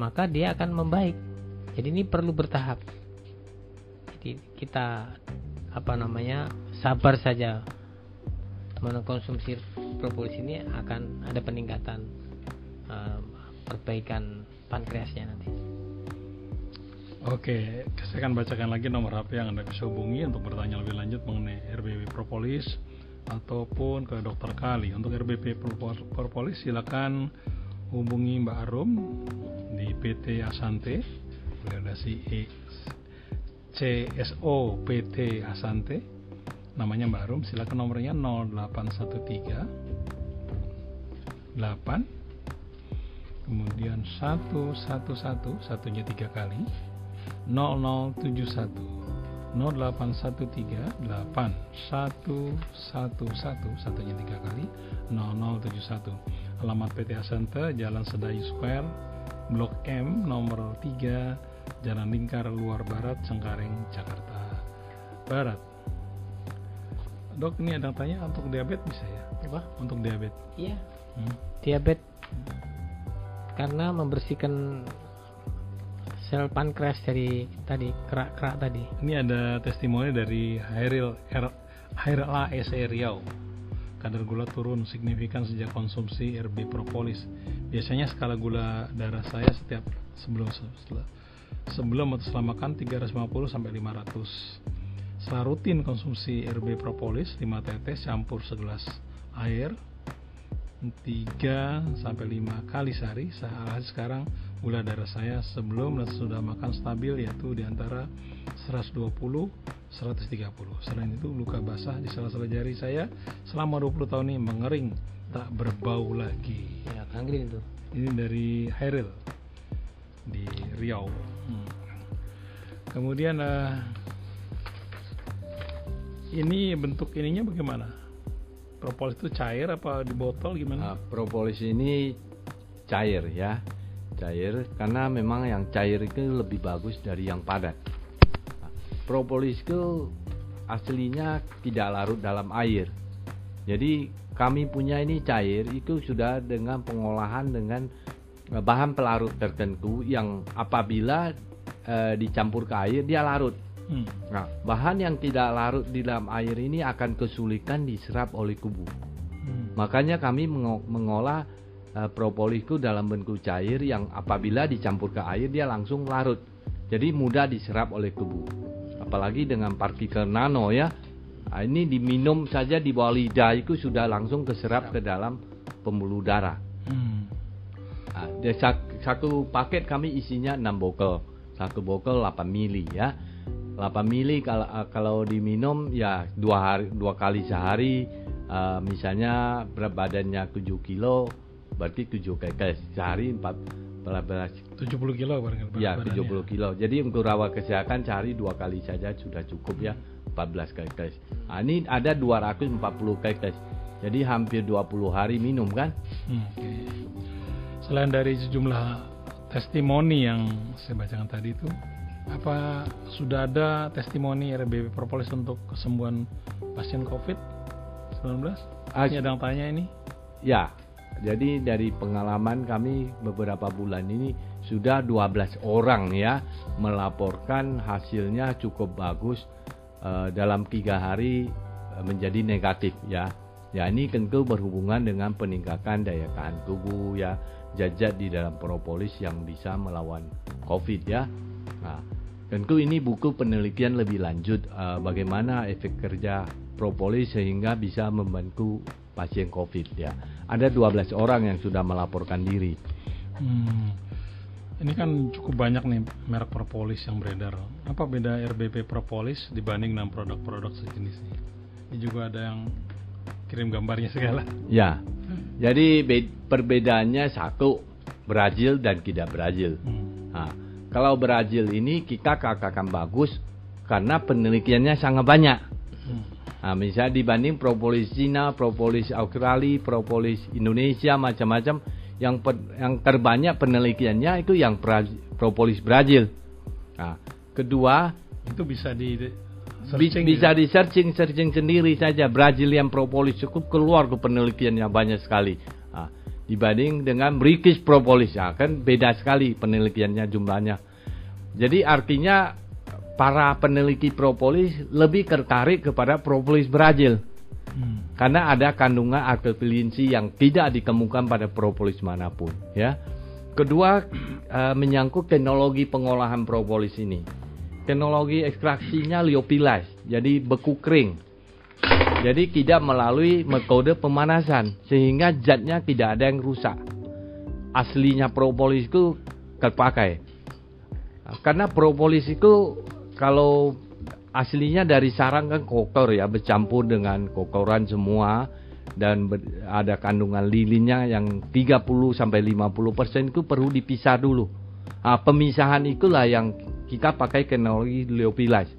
maka dia akan membaik. Jadi ini perlu bertahap. Jadi kita apa namanya sabar saja mengkonsumsi propolis ini akan ada peningkatan perbaikan pankreasnya nanti. Oke, saya akan bacakan lagi nomor HP yang Anda bisa hubungi untuk bertanya lebih lanjut mengenai RBP Propolis ataupun ke Dokter Kali. Untuk RBP Propo- Propolis silakan hubungi Mbak Arum di PT Asante, si E CSO PT Asante. Namanya Mbak Arum, silakan nomornya 0813 8 kemudian 111 satunya tiga kali 0071 0813 8111 satunya tiga kali 0071 alamat PT Asante Jalan Sedayu Square Blok M nomor 3 Jalan Lingkar Luar Barat Cengkareng Jakarta Barat Dok ini ada yang tanya untuk diabetes bisa ya? Apa? Untuk diabetes Iya. hmm. Diabetes karena membersihkan sel pankreas dari tadi kerak-kerak tadi. Ini ada testimoni dari Hairil Hairil ASE Riau. Kadar gula turun signifikan sejak konsumsi RB Propolis. Biasanya skala gula darah saya setiap sebelum setelah, sebelum atau setelah makan 350 sampai 500. Setelah rutin konsumsi RB Propolis 5 tetes campur segelas air 3 sampai 5 kali sehari. Saat sekarang gula darah saya sebelum dan sudah makan stabil yaitu di antara 120 130. Selain itu luka basah di sela-sela jari saya selama 20 tahun ini mengering tak berbau lagi. Ya, ganglin itu. Ini dari Hairil di Riau. Hmm. Kemudian eh, ini bentuk ininya bagaimana? Propolis itu cair apa di botol gimana? Nah, propolis ini cair ya, cair karena memang yang cair itu lebih bagus dari yang padat. Nah, propolis itu aslinya tidak larut dalam air. Jadi kami punya ini cair itu sudah dengan pengolahan dengan eh, bahan pelarut tertentu yang apabila eh, dicampur ke air dia larut. Hmm. Nah, bahan yang tidak larut di dalam air ini akan kesulitan diserap oleh tubuh. Hmm. Makanya kami mengo- mengolah eh, propolis itu dalam bentuk cair yang apabila dicampur ke air dia langsung larut. Jadi mudah diserap oleh tubuh. Apalagi dengan partikel nano ya. Nah, ini diminum saja di bawah lidah itu sudah langsung keserap ke dalam pembuluh darah. Hmm. Nah, satu paket kami isinya 6 botol. Satu botol 8 mili ya. 8 mili kalau eh, kalau diminum ya dua hari dua kali sehari. Eh, misalnya berat badannya 7 kilo berarti 7 kekes sehari 14 70 kilo barangkali ya berat 70 badannya. kilo. Jadi untuk rawat kesehatan sehari dua kali saja sudah cukup ya 14 kekes nah, ini ada 240 kekes jadi hampir 20 hari minum kan? Hmm, oke. Selain dari sejumlah testimoni yang saya bacakan tadi itu, apa sudah ada testimoni RBB Propolis untuk kesembuhan pasien COVID-19? Ah, Ini ada yang tanya ini. Ya, jadi dari pengalaman kami beberapa bulan ini sudah 12 orang ya melaporkan hasilnya cukup bagus eh, dalam tiga hari eh, menjadi negatif ya. Ya ini tentu berhubungan dengan peningkatan daya tahan tubuh ya, jajat di dalam propolis yang bisa melawan COVID ya. Nah, tentu ini buku penelitian lebih lanjut eh, bagaimana efek kerja propolis sehingga bisa membantu pasien COVID ya. Ada 12 orang yang sudah melaporkan diri. Hmm. Ini kan cukup banyak nih merek propolis yang beredar. Apa beda RBP propolis dibanding dengan produk-produk sejenisnya? Ini juga ada yang kirim gambarnya segala. Ya. Jadi be- perbedaannya satu Brazil dan tidak Brazil. Hmm. Nah, kalau Brazil ini kita katakan bagus karena penelitiannya sangat banyak. Hmm. Nah, misalnya dibanding propolis Cina, propolis Australia, propolis Indonesia macam-macam yang per- yang terbanyak penelitiannya itu yang Bra- propolis Brazil. Nah, kedua Itu bisa di Bi- searching bisa gitu. di searching searching sendiri saja Brazilian propolis cukup keluar ke penelitiannya banyak sekali dibanding dengan British propolis ya kan beda sekali penelitiannya jumlahnya jadi artinya para peneliti propolis lebih tertarik kepada propolis Brazil Hmm. karena ada kandungan alkylinsi yang tidak ditemukan pada propolis mana pun ya. Kedua eh, menyangkut teknologi pengolahan propolis ini. Teknologi ekstraksinya liopilase, jadi beku kering. Jadi tidak melalui metode pemanasan sehingga zatnya tidak ada yang rusak. Aslinya propolis itu terpakai. Karena propolis itu kalau aslinya dari sarang kan kotor ya bercampur dengan kotoran semua dan ada kandungan lilinnya yang 30 sampai 50% itu perlu dipisah dulu. Nah, pemisahan itulah yang kita pakai teknologi leopilas.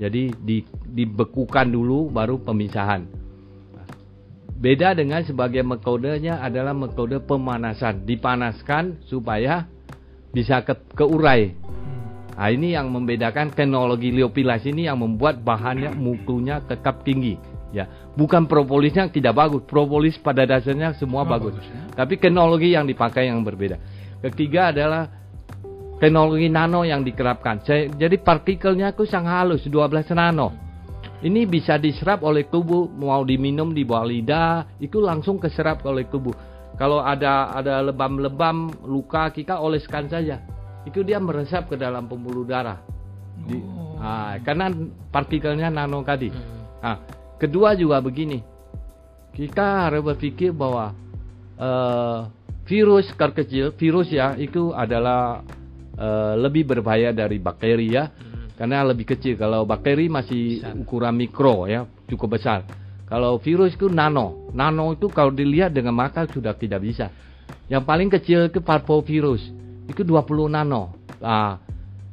Jadi di, dibekukan dulu baru pemisahan. Beda dengan sebagai metodenya adalah metode pemanasan, dipanaskan supaya bisa ke, keurai. Nah, ini yang membedakan teknologi leopilas ini yang membuat bahannya mutunya tetap tinggi. Ya, bukan propolisnya tidak bagus. Propolis pada dasarnya semua Oh, bagus. bagus ya. Tapi teknologi yang dipakai yang berbeda. Ketiga adalah teknologi nano yang dikerapkan. Jadi partikelnya itu sangat halus, 12 nano. Ini bisa diserap oleh tubuh, mau diminum di bawah lidah, itu langsung keserap oleh tubuh. Kalau ada ada lebam-lebam luka, kita oleskan saja. Itu dia meresap ke dalam pembuluh darah. Di- Oh. Ah, karena partikelnya nano tadi. Hmm. Nah, kedua juga begini. Kita harus berpikir bahwa eh, virus kecil, virus ya itu adalah eh, lebih berbahaya dari bakteri ya. Hmm. Karena lebih kecil. Kalau bakteri masih Besar. ukuran mikro ya, cukup besar. Kalau virus itu nano. Nano itu kalau dilihat dengan mata sudah tidak bisa. Yang paling kecil itu parvovirus. Itu 20 nano. Nah,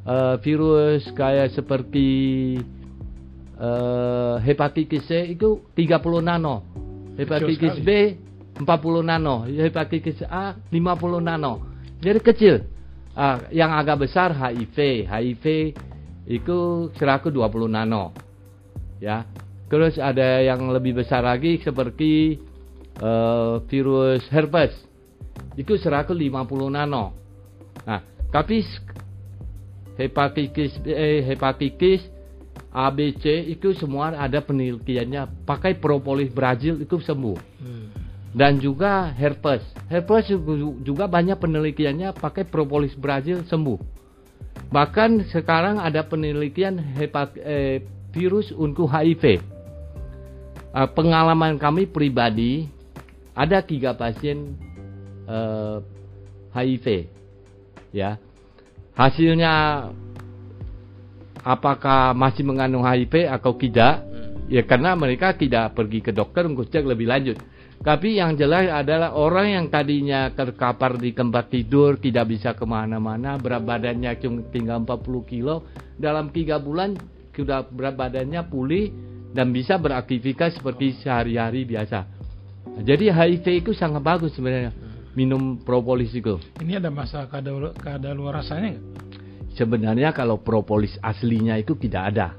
eh, virus kayak seperti eh, hepatitis C itu 30 nano. Hepatitis. B 40 nano, hepatitis A 50 nano. Jadi kecil. Ah, yang agak besar HIV, HIV itu seraku 20 nano. Ya. Terus ada yang lebih besar lagi seperti eh, virus herpes. Itu seraku 50 nano. Nah, tapi hepatitis eh, hepatitis ABC itu semua ada penelitiannya. Pakai propolis Brazil itu sembuh Hmm. Dan juga herpes. Herpes ju- juga banyak penelitiannya pakai propolis Brazil sembuh. Bahkan sekarang ada penelitian hepat, eh, virus untuk HIV. Eh, pengalaman kami pribadi ada tiga pasien eh, HIV, ya. Hasilnya apakah masih mengandung HIV atau tidak? Hmm. Ya karena mereka tidak pergi ke dokter untuk cek lebih lanjut. Tapi yang jelas adalah orang yang tadinya terkapar di tempat tidur, tidak bisa ke mana-mana, berat badannya cuma tinggal 40 kilo, dalam tiga bulan sudah berat badannya pulih dan bisa beraktivitas seperti sehari-hari biasa. Jadi HIV itu sangat bagus sebenarnya minum propolis itu. Ini ada masa kada kadaluarsanya nggak? Sebenarnya kalau propolis aslinya itu tidak ada.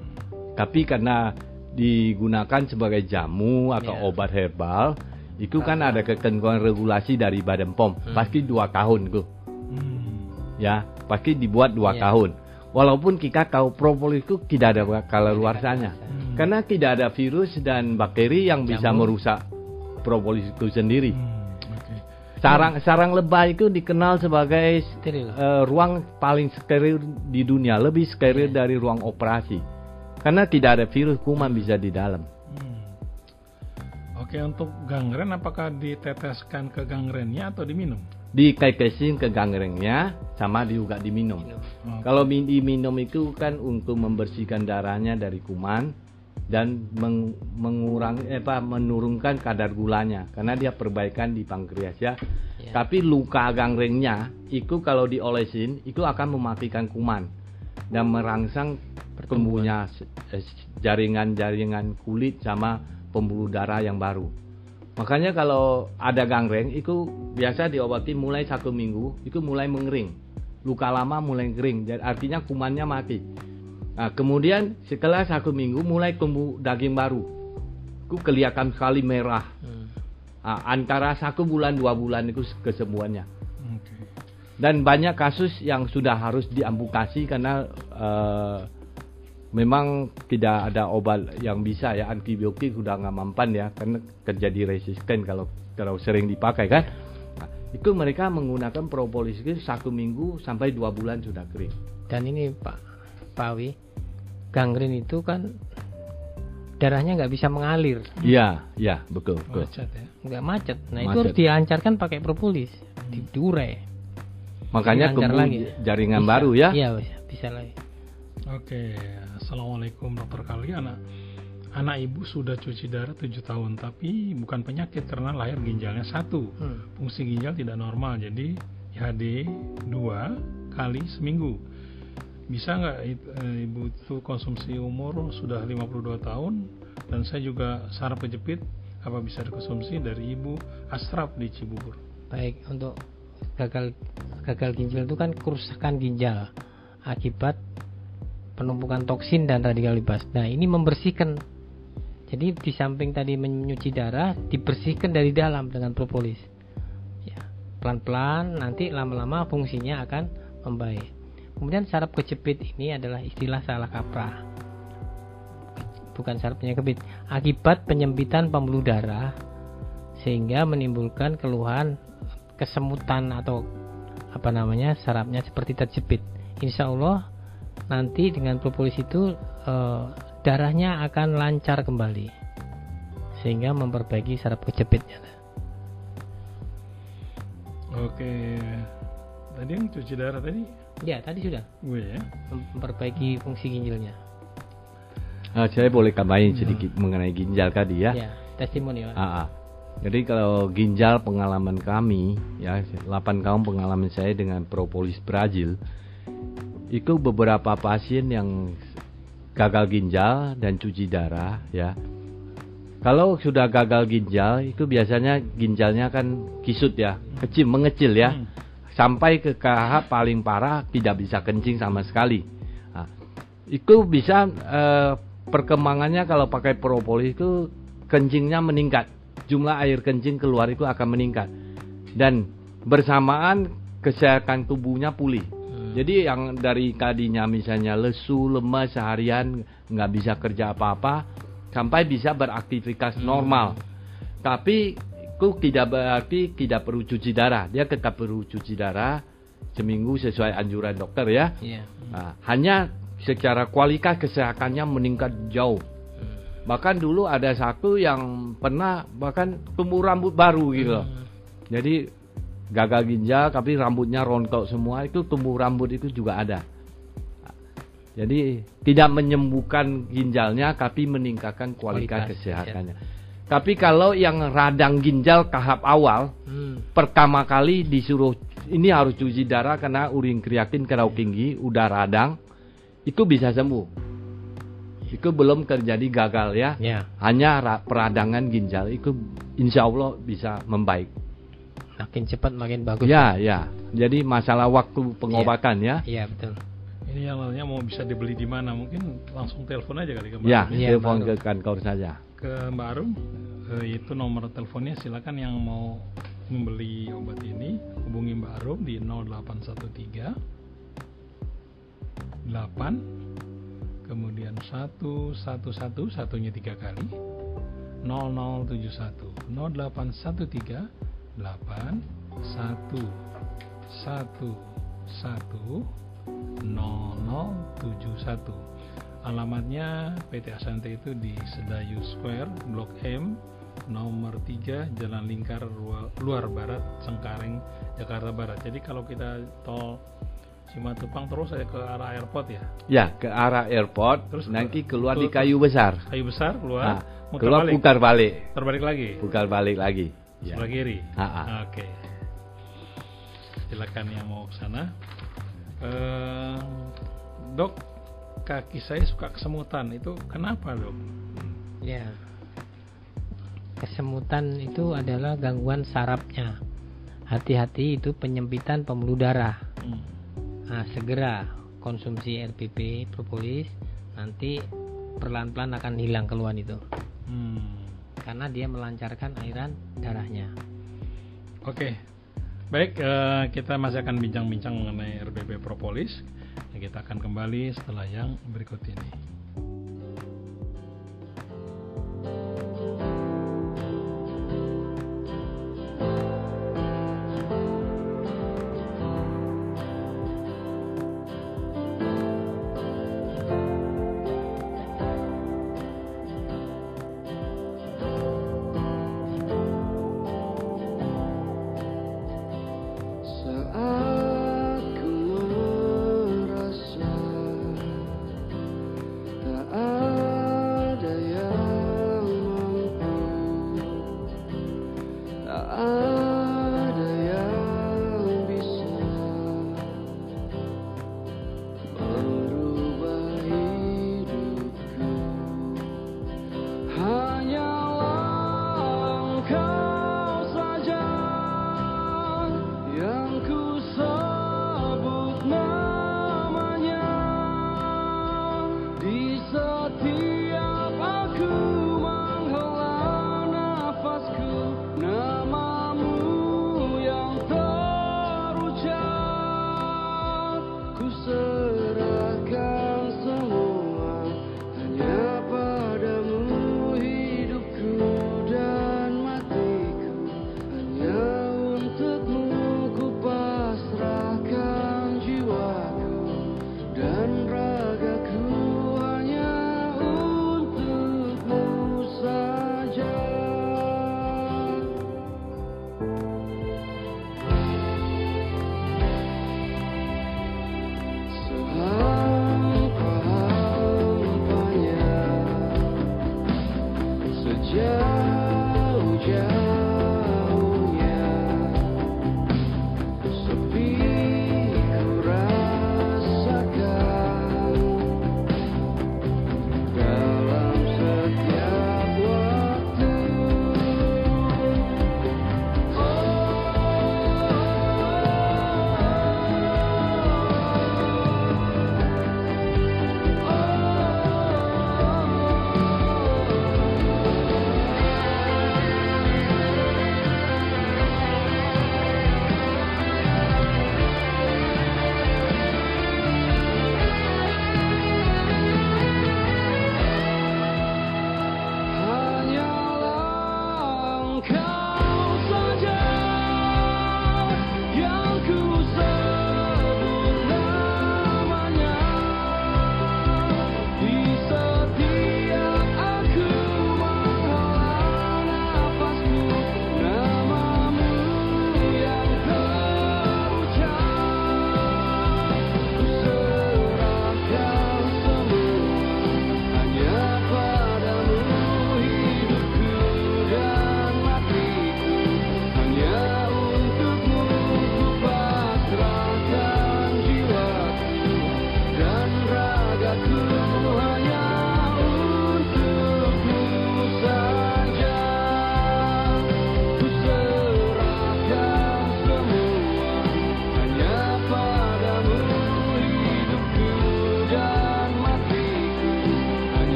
Tapi karena digunakan sebagai jamu atau Ya. obat herbal, itu kan ada ketentuan regulasi dari Badan POM. Hmm. Pasti dua tahun tuh, Hmm. ya. Pasti dibuat dua Ya. tahun. Walaupun kita tahu propolis itu tidak ada kalaluarsanya. Hmm. Karena tidak ada virus dan bakteri yang bisa Jamu. merusak propolis itu sendiri. Hmm, Oke. Sarang sarang lebah itu dikenal sebagai Steril. eh, ruang paling steril di dunia, lebih steril Iya. dari ruang operasi. Karena tidak ada virus kuman bisa di dalam. Oke, untuk gangren apakah diteteskan ke gangrennya atau diminum? Dikekesin ke gangrennya sama juga diminum. Minum. Oh, Kalau min- diminum itu kan untuk membersihkan darahnya dari kuman dan meng- mengurangi eh, apa menurunkan kadar gulanya karena dia perbaikan di pankreas ya. Ya. Tapi luka gangrennya itu kalau diolesin itu akan mematikan kuman dan merangsang tumbuhnya s- eh, jaringan-jaringan kulit sama pembuluh darah yang baru. Makanya kalau ada gangren itu biasa diobati mulai satu minggu itu mulai mengering. Luka lama mulai kering, jadi artinya kumannya mati. Nah, kemudian setelah satu minggu mulai tumbuh daging baru. Itu kelihatan sekali merah. Hmm. Nah, antara satu bulan dua bulan itu kesembuhannya. Dan banyak kasus yang sudah harus diamputasi karena eh, memang tidak ada obat yang bisa ya antibiotik sudah nggak mempan ya karena terjadi resisten kalau kalau sering dipakai kan. Nah, itu mereka menggunakan propolis itu satu minggu sampai dua bulan sudah kering. Dan ini Pak Pawi, gangren itu kan darahnya nggak bisa mengalir, Iya, iya betul betul. Macet ya. nggak macet. Nah itu Macet. harus dilancarkan pakai propolis, diure. Makanya lagi. jaringan Bisa. baru ya. Iya bisa, bisa lagi. Oke, assalamualaikum dokter kali anak anak ibu sudah cuci darah 7 tahun tapi bukan penyakit karena lahir ginjalnya satu. Hmm. fungsi ginjal tidak normal jadi IHD dua kali seminggu. Bisa nggak eh, ibu itu konsumsi umur sudah 52 tahun dan saya juga saraf kejepit apa bisa dikonsumsi dari ibu Asraf di Cibubur? Baik, untuk gagal gagal ginjal itu kan kerusakan ginjal. Akibat penumpukan toksin dan radikal bebas. Nah, ini membersihkan. Jadi di samping tadi menyuci darah, dibersihkan dari dalam dengan propolis. Ya, pelan-pelan nanti lama-lama fungsinya akan membaik. Kemudian saraf kejepit ini adalah istilah salah kaprah. Bukan saraf penyakit, akibat penyempitan pembuluh darah sehingga menimbulkan keluhan kesemutan atau apa namanya sarafnya seperti terjepit. Insya Allah nanti dengan propolis itu eh, darahnya akan lancar kembali sehingga memperbaiki saraf kejepitnya. oke tadi yang cuci darah tadi Ya tadi sudah gue ya mem- memperbaiki fungsi ginjalnya. Ah, saya boleh tambahin sedikit mengenai ginjal tadi ya. Ya testimoni. Ah, ah. Jadi kalau ginjal pengalaman kami ya 8 tahun pengalaman saya dengan propolis Brazil itu beberapa pasien yang gagal ginjal dan cuci darah ya. Kalau sudah gagal ginjal itu biasanya ginjalnya kan kisut ya, kecil mengecil ya. Hmm. Sampai ke tahap paling parah tidak bisa kencing sama sekali. Nah, itu bisa eh, perkembangannya kalau pakai propolis itu kencingnya meningkat jumlah air kencing keluar itu akan meningkat dan bersamaan kesehatan tubuhnya pulih jadi yang dari tadinya misalnya lesu lemas seharian nggak bisa kerja apa-apa sampai bisa beraktivitas normal tapi itu tidak berarti tidak perlu cuci darah dia tetap perlu cuci darah seminggu sesuai anjuran dokter ya Iya. Nah, hanya secara kualitas kesehatannya meningkat jauh. Bahkan dulu ada satu yang pernah bahkan tumbuh rambut baru gitu loh. Jadi gagal ginjal tapi rambutnya rontok semua itu tumbuh rambut itu juga ada. Jadi tidak menyembuhkan ginjalnya tapi meningkatkan kualitas, Kualitas, kesehatannya. Tapi kalau yang radang ginjal tahap awal Hmm. pertama kali disuruh ini harus cuci darah karena urin kreatin terlalu tinggi, udah radang, itu bisa sembuh. Itu belum terjadi gagal ya. Ya. Hanya ra- peradangan ginjal itu insya Allah bisa membaik. Makin cepat makin bagus. Ya, ya. Jadi masalah waktu pengobatan ya. Iya betul. ini yang lainnya mau bisa dibeli di mana mungkin langsung telepon aja kali ke Mbak Ya. Iya, telepon ke kantor saja. ke Mbak Arum eh, itu nomor teleponnya silakan yang mau membeli obat ini hubungi Mbak Arum di 0813 8 kemudian 111 satunya tiga kali 0071 0813 8 1 1 1 0071 Alamatnya PT Asante itu di Sedayu Square, Blok M, nomor 3, Jalan Lingkar Luar, Barat, Cengkareng, Jakarta Barat. Jadi kalau kita tol Simatupang terus saya ke arah airport ya. Ya, ke arah airport, Terus nanti ke- keluar ke- di kayu besar. Kayu besar keluar, Nah, keluar balik, putar balik, terbalik lagi, putar balik lagi. Ya. sebelah kiri. Ha, ha. Oke. Silakan yang mau ke sana. Eh, dok, kaki saya suka kesemutan. Itu kenapa, Dok? Ya. Kesemutan itu adalah gangguan sarafnya. Hati-hati itu penyempitan pembuluh darah. Hmm. Nah, segera konsumsi RPP propolis nanti perlahan-lahan akan hilang keluhan itu. Hmm. Karena dia melancarkan aliran darahnya. Oke. Baik, eh, kita masih akan bincang-bincang mengenai RBP Propolis. Kita akan kembali setelah yang berikut ini.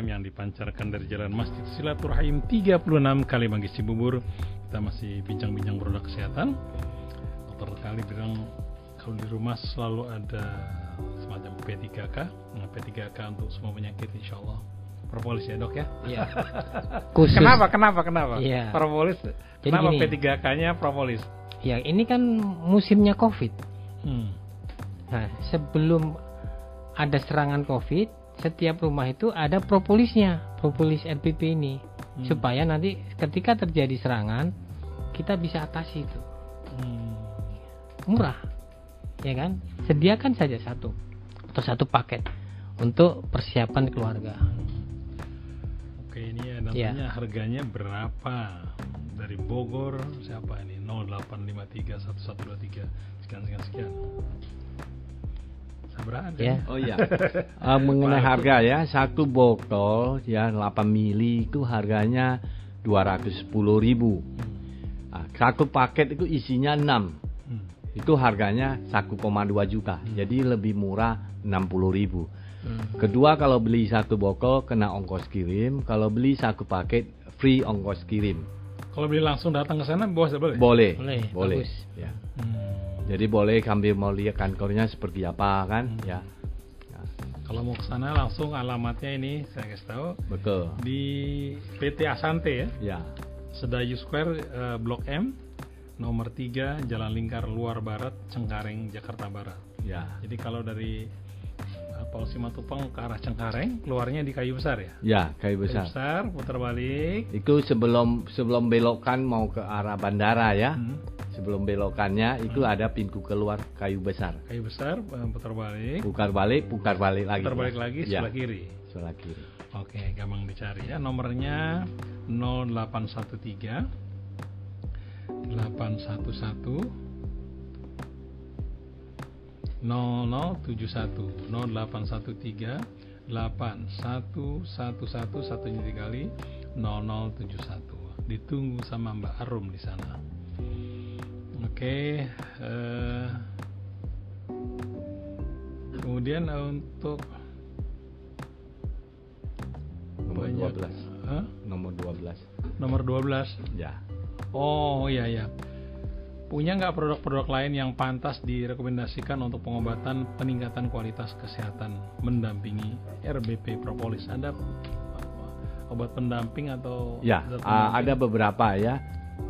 Silaturahim yang dipancarkan dari Jalan Masjid Silaturahim 36 Kalimanggis Cibubur. Kita masih bincang-bincang produk kesehatan. Dokter kali bilang kalau di rumah selalu ada semacam P3K. Nah, P3K untuk semua penyakit insya Allah. Propolis ya dok ya? Iya. (laughs) Khusus. Kenapa? Kenapa? Kenapa? Iya. Propolis. Jadi kenapa gini. P3K-nya propolis? Ya ini kan musimnya COVID. Hmm. Nah sebelum ada serangan COVID, setiap rumah itu ada propolisnya, propolis RPP ini, Hmm. supaya nanti ketika terjadi serangan kita bisa atasi itu. Hmm. Murah, ya kan? Sediakan saja satu atau satu paket untuk persiapan keluarga. Oke ini ya, namanya harganya berapa? Dari Bogor siapa ini? 0853 1123 sekian sekian sekian. Sabar ada. Ya. Oh iya. (laughs) Eh, mengenai harga ya, satu botol ya 8 mili itu harganya 210.000. Nah, satu paket itu isinya 6. Hmm. Itu harganya 1,2 juta. Jadi lebih murah 60.000. Hmm. Kedua kalau beli satu botol kena ongkos kirim, kalau beli satu paket free ongkos kirim. Kalau beli langsung datang ke sana bos boleh? Boleh. Boleh, Boleh. bagus. Ya. Hmm. Jadi boleh sambil mau lihat kantornya seperti apa kan, Hmm. ya. Ya, Kalau mau ke sana langsung alamatnya ini saya kasih tahu betul. di PT Asante ya. Ya. Sedayu Square eh, Blok M nomor 3 Jalan Lingkar Luar Barat Cengkareng Jakarta Barat. Ya. Jadi kalau dari Pol Simatupang ke arah Cengkareng keluarnya di Kayu Besar ya. Ya, kayu Kayu besar. besar putar balik. Itu sebelum sebelum belokan mau ke arah bandara ya. Hmm. Sebelum belokannya itu ada pintu keluar kayu besar. Kayu besar eh, putar balik. Putar balik, putar balik lagi. Putar balik lagi Ya, sebelah kiri. Sebelah kiri. Oke, gampang dicari ya. Nomornya 0813 811 0071 0813 8111 satunya dikali 0071 ditunggu sama Mbak Arum di sana oke eh, kemudian eh, untuk Nomor banyak- 12. Hah? Nomor 12. nomor 12 Ya. Oh iya iya. Punya nggak produk-produk lain yang pantas direkomendasikan untuk pengobatan peningkatan kualitas kesehatan mendampingi RBP Propolis? Ada obat pendamping atau Ya, pendamping? ada beberapa ya.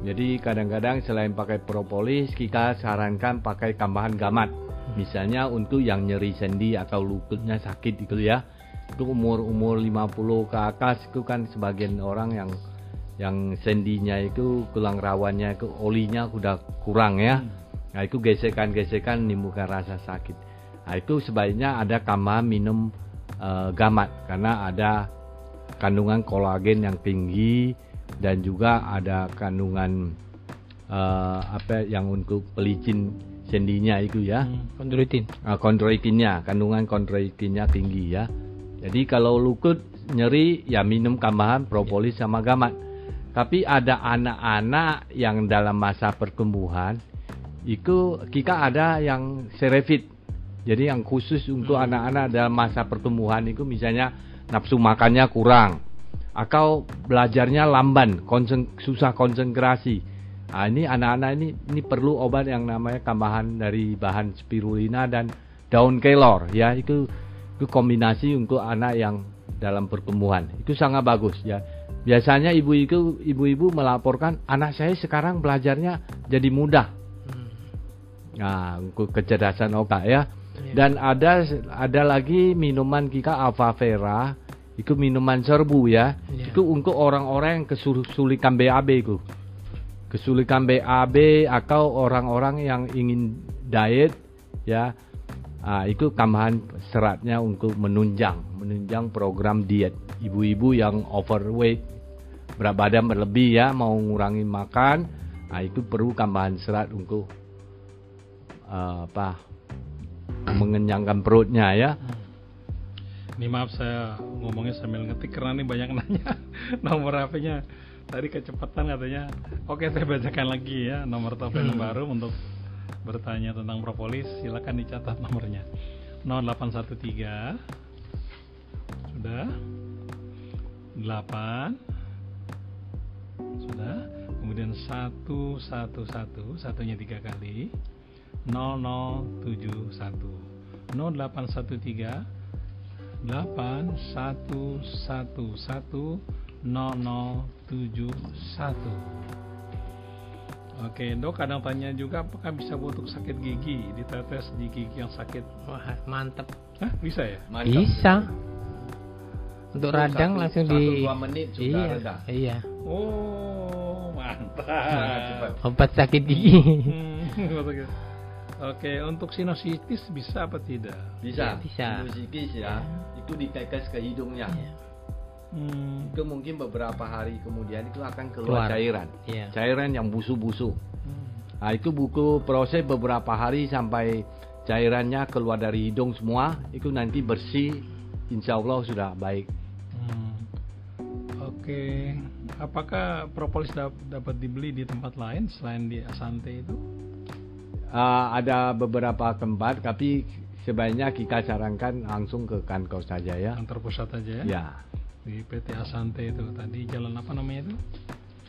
Jadi kadang-kadang selain pakai propolis, kita sarankan pakai tambahan gamat. Misalnya untuk yang nyeri sendi atau lututnya sakit gitu ya. Itu umur-umur 50 ke atas itu kan sebagian orang yang yang sendinya itu tulang rawannya itu olinya udah kurang ya. Hmm. Nah, itu gesekan-gesekan menimbulkan rasa sakit. Nah, itu sebaiknya ada tambahan minum eh, gamat karena ada kandungan kolagen yang tinggi dan juga ada kandungan eh, apa yang untuk pelicin sendinya itu ya. Hmm. Kondroitin. Uh, kondroitinnya, kandungan kondroitinnya tinggi ya. Jadi kalau lutut nyeri ya minum tambahan propolis sama gamat. Tapi ada anak-anak yang dalam masa pertumbuhan itu kita ada yang serefit. Jadi yang khusus untuk Hmm. anak-anak dalam masa pertumbuhan itu misalnya nafsu makannya kurang atau belajarnya lamban, konsen- susah konsentrasi. Nah, ini anak-anak ini ini perlu obat yang namanya tambahan dari bahan spirulina dan daun kelor ya itu itu kombinasi untuk anak yang dalam pertumbuhan itu sangat bagus ya biasanya ibu itu ibu-ibu melaporkan anak saya sekarang belajarnya jadi mudah. Nah untuk kecerdasan otak ya. Dan ada ada lagi minuman kita Alpha Vera itu minuman serbu ya. Iya. itu untuk orang-orang yang kesulitan BAB itu. Kesulitan BAB atau orang-orang yang ingin diet ya. Ah, itu tambahan seratnya untuk menunjang menunjang program diet ibu-ibu yang overweight berat badan berlebih ya mau ngurangi makan ah, itu perlu tambahan serat untuk ah, apa mengenyangkan perutnya ya Ini maaf saya ngomongnya sambil ngetik karena ini banyak nanya (laughs) nomor HP-nya. Tadi kecepatan katanya. Oke, saya bacakan lagi ya nomor telepon Hmm. baru untuk bertanya tentang propolis. Silakan dicatat nomornya. 0813 sudah Sudah. 8 Sudah. Kemudian 111 satunya tiga kali. 0071 0813 8111 0071 Oke, dok kadang tanya juga apakah bisa untuk sakit gigi ditetes di gigi yang sakit? Wah, mantep. Hah, bisa ya? Mantap. Bisa. Untuk radang satu- langsung satu, di dua menit sudah iya, reda. Iya. Oh, mantap. cepat. Obat sakit gigi. Hmm. (laughs) Oke, untuk sinusitis bisa apa tidak? Bisa. Iya, bisa. Sinusitis ya. Itu ditetes ke hidungnya. Iya. Hmm, Itu mungkin beberapa hari kemudian itu akan Keluar. keluar, cairan. Iya. Cairan yang busuk-busuk. hmm. Nah, itu buku proses beberapa hari sampai cairannya keluar dari hidung semua. Itu nanti bersih. Insya Allah sudah baik. Hmm. Oke, apakah propolis dap- dapat dibeli di tempat lain selain di Asante itu? Ah, ada beberapa tempat, tapi sebaiknya kita sarankan langsung ke kantor saja ya. Kantor pusat aja ya? Ya, Di PT Asante itu tadi jalan apa namanya itu?